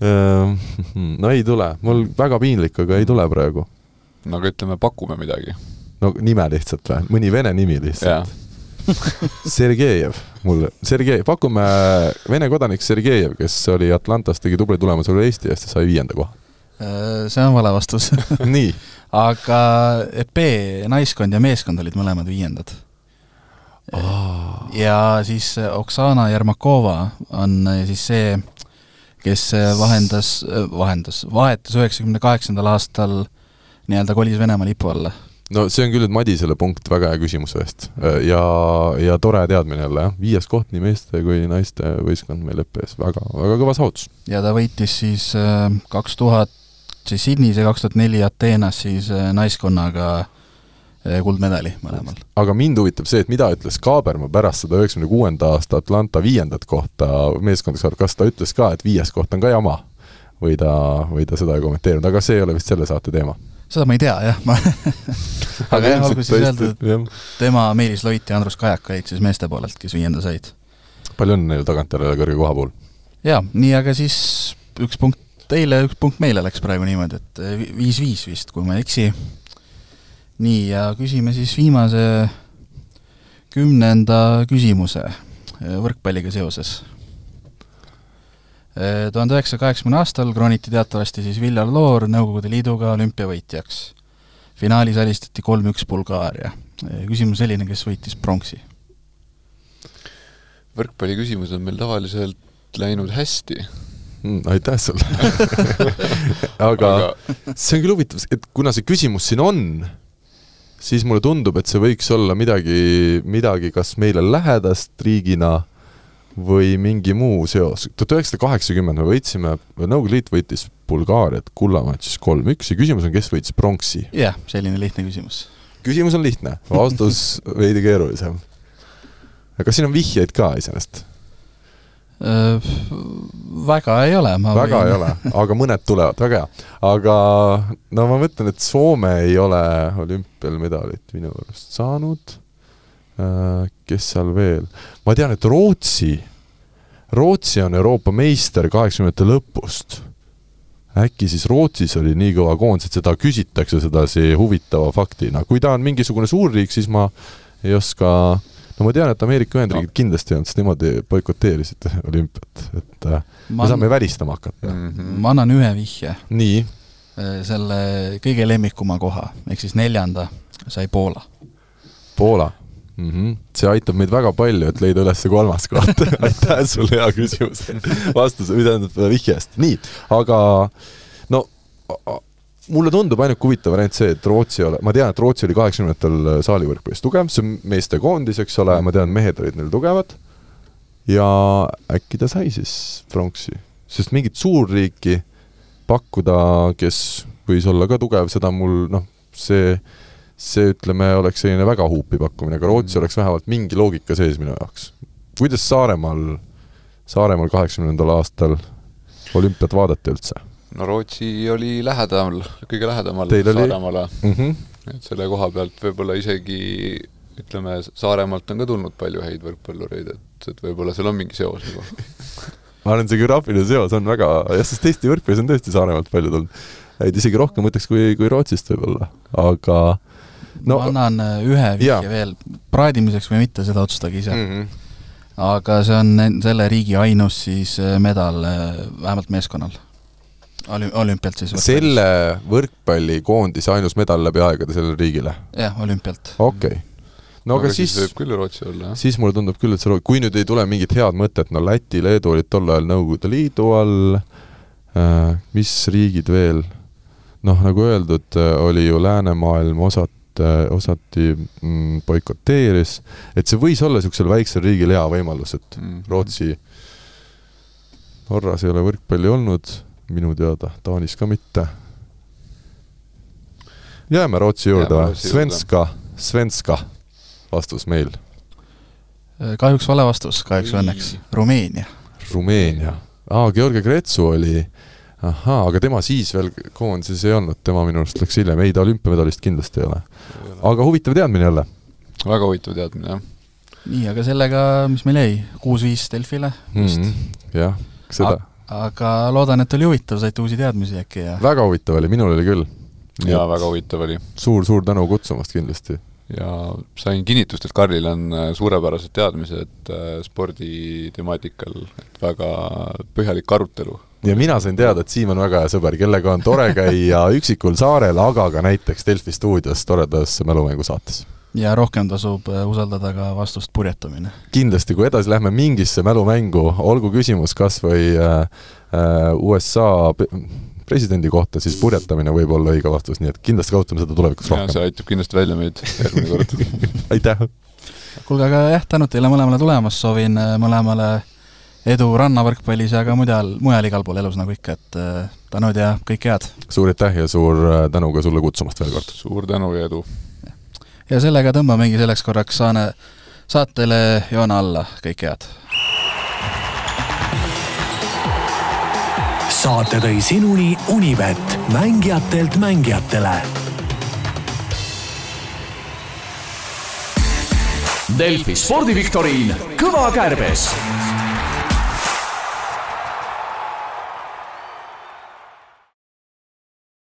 Ehm, no ei tule, mul väga piinlik, aga ei tule praegu. No aga ütleme, pakume midagi. no nime lihtsalt või, mõni vene nimi lihtsalt. Sergejev, mulle, Sergei, pakume Vene kodanik Sergejev, kes oli Atlantas, tegi tubli tulemuse üle Eesti eest ja sai viienda koha. Äh, see on vale vastus. Nii. aga B, naiskond ja meeskond olid mõlemad viiendad. Oh.. ja siis Oksana Jermakova on siis see, kes vahendas, vahendas, vahetas üheksakümne kaheksandal aastal nii-öelda kolis Venemaa lipu alla no see on küll nüüd Madisele punkt väga hea küsimuse eest. ja, ja tore teadmine jälle, jah, viies koht nii meeste kui naiste võistkond meil EPS, väga, väga kõva saavutus. ja ta võitis siis äh, kaks tuhat siis Sydneys ja kaks tuhat neli Ateenas siis äh, naiskonnaga äh, kuldmedali mõlemal. aga mind huvitab see, et mida ütles Kaaberma pärast seda üheksakümne kuuenda aasta Atlanta viiendat kohta meeskondades, kas ta ütles ka, et viies koht on ka jama? või ta, või ta seda ei kommenteerinud, aga see ei ole vist selle saate teema seda ma ei tea jah, ma aga jah, olgu siis öeldud, tema, Meelis Loit ja Andrus Kajak olid siis meeste poolelt, kes viienda said. palju õnne neile tagantjärele kõrge koha puhul! jaa, nii, aga siis üks punkt teile, üks punkt meile läks praegu niimoodi, et eh, viis-viis vist, kui ma ei eksi. nii, ja küsime siis viimase kümnenda küsimuse eh, võrkpalliga seoses tuhande üheksasaja kaheksakümne aastal krooniti teatavasti siis Viljar Loor Nõukogude Liiduga olümpiavõitjaks. finaalis alistati kolm-üks Bulgaaria. küsimus selline, kes võitis pronksi? võrkpalli küsimused on meil tavaliselt läinud hästi mm,. aitäh sulle aga, aga see on küll huvitav, et kuna see küsimus siin on, siis mulle tundub, et see võiks olla midagi, midagi kas meile lähedast riigina või mingi muu seos. tuhat üheksasada kaheksakümmend me võitsime, Nõukogude Liit võitis Bulgaariat kullamatšis kolm-üks ja küsimus on, kes võitis pronksi? jah, selline lihtne küsimus. küsimus on lihtne, vastus veidi keerulisem. kas siin on vihjeid ka iseenesest? Äh, väga ei ole, ma väga võin... ei ole, aga mõned tulevad, väga hea. aga no ma mõtlen, et Soome ei ole olümpial medalit minu arust saanud kes seal veel, ma tean, et Rootsi, Rootsi on Euroopa meister kaheksakümnendate lõpust. äkki siis Rootsis oli nii kõva koondis, et seda küsitakse sedasi huvitava faktina, kui ta on mingisugune suurriik, siis ma ei oska no ma tean, et Ameerika Ühendriigid no. kindlasti ei olnud, sest nemad boikoteerisid olümpiat, et äh, ma me saame välistama hakata mm. -hmm. ma annan ühe vihje. nii? Äh, selle kõige lemmikuma koha, ehk siis neljanda sai Poola. Poola mm. -hmm. see aitab meid väga palju, et leida üles see kolmas koht aitäh sulle hea küsimus, vastuse, või tähendab vihje eest. nii, aga no mulle tundub ainuke huvitav variant see, et Rootsi ole, ma tean, et Rootsi oli kaheksakümnendatel saalivõrkpallis tugev, see on meestekoondis, eks ole, ma tean, mehed olid neil tugevad, ja äkki ta sai siis pronksi, sest mingit suurriiki pakkuda, kes võis olla ka tugev, seda mul noh, see, see ütleme, oleks selline väga huupi pakkumine, aga Rootsi oleks vähemalt mingi loogika sees minu jaoks. kuidas Saaremaal, Saaremaal kaheksakümnendal aastal olümpiat vaadati üldse? no Rootsi oli lähedal, kõige lähedamal Teil Saaremaale mm. -hmm. et selle koha pealt võib-olla isegi ütleme, Saaremaalt on ka tulnud palju häid võrkpallureid, et, et võib-olla seal on mingi seos nagu. ma arvan, see geograafiline seos on väga, jah, sest Eesti võrkpallis on tõesti Saaremaalt palju tulnud. et isegi rohkem mõtleks kui, kui Rootsist võib-olla, aga no, ma annan äh, ühe vihje Jaa. veel, praadimiseks või mitte, seda otsustage ise mm. mm. -hmm. aga see on selle riigi ainus siis äh, medal äh, vähemalt meeskonnal Olü-, olümpialt siis. selle võrkpallikoondise ainus medal läbi aegade sellele riigile? jah, olümpialt. okei okay. no aga, aga siis, siis võib küll Rootsi olla, jah. siis mulle tundub küll, et see, kui nüüd ei tule mingit head mõtet, no Läti, Leedu olid tol ajal Nõukogude Liidu all äh,, mis riigid veel, noh, nagu öeldud, oli ju läänemaailm osat, osati mm, boikoteeris, et see võis olla niisugusel väiksel riigil hea võimalus, et mm -hmm. Rootsi, Norras ei ole võrkpalli olnud, minu teada, Taanis ka mitte. jääme Rootsi juurde või? Svenska, Svenska vastus meil. kahjuks vale vastus, kahjuks või õnneks. Rumeenia. Rumeenia. aa, Georgia Kretsu oli, ahaa, aga tema siis veel koondises ei olnud, tema minu arust läks hiljem, ei ta olümpiamedalist kindlasti ei ole. aga huvitav teadmine jälle. väga huvitav teadmine, jah. nii, aga sellega, mis meil jäi, kuus-viis Delfile vist mm -hmm.. jah, seda. aga loodan, et oli huvitav, saite uusi teadmisi äkki ja väga huvitav oli, minul oli küll. jaa, väga huvitav oli. suur-suur tänu kutsumast kindlasti ja sain kinnitust, et Karlil on suurepärased teadmised sporditemaatikal, et väga põhjalik arutelu. Ja mina sain teada, et Siim on väga hea sõber, kellega on tore käia üksikul saarel, aga ka näiteks Delfi stuudios toredas mälumängusaates. ja rohkem tasub usaldada ka vastust purjetamine. kindlasti, kui edasi lähme mingisse mälumängu, olgu küsimus kas või äh, USA presidendi kohta, siis purjetamine võib olla õige vastus, nii et kindlasti kasutame seda tulevikus rohkem. see aitab kindlasti välja meid järgmine kord aitäh! kuulge, aga jah, tänud teile mõlemale tulemast, soovin mõlemale edu rannavõrkpallis ja ka mujal, mujal igal pool elus nagu ikka, et tänud ja kõike head! suur aitäh ja suur tänu ka sulle kutsumast veel kord! suur tänu ja edu! ja sellega tõmbamegi selleks korraks saane, saatele joone alla, kõike head! saate tõi sinuni Unibet, mängijatelt mängijatele. Delfi spordiviktoriin Kõva kärbes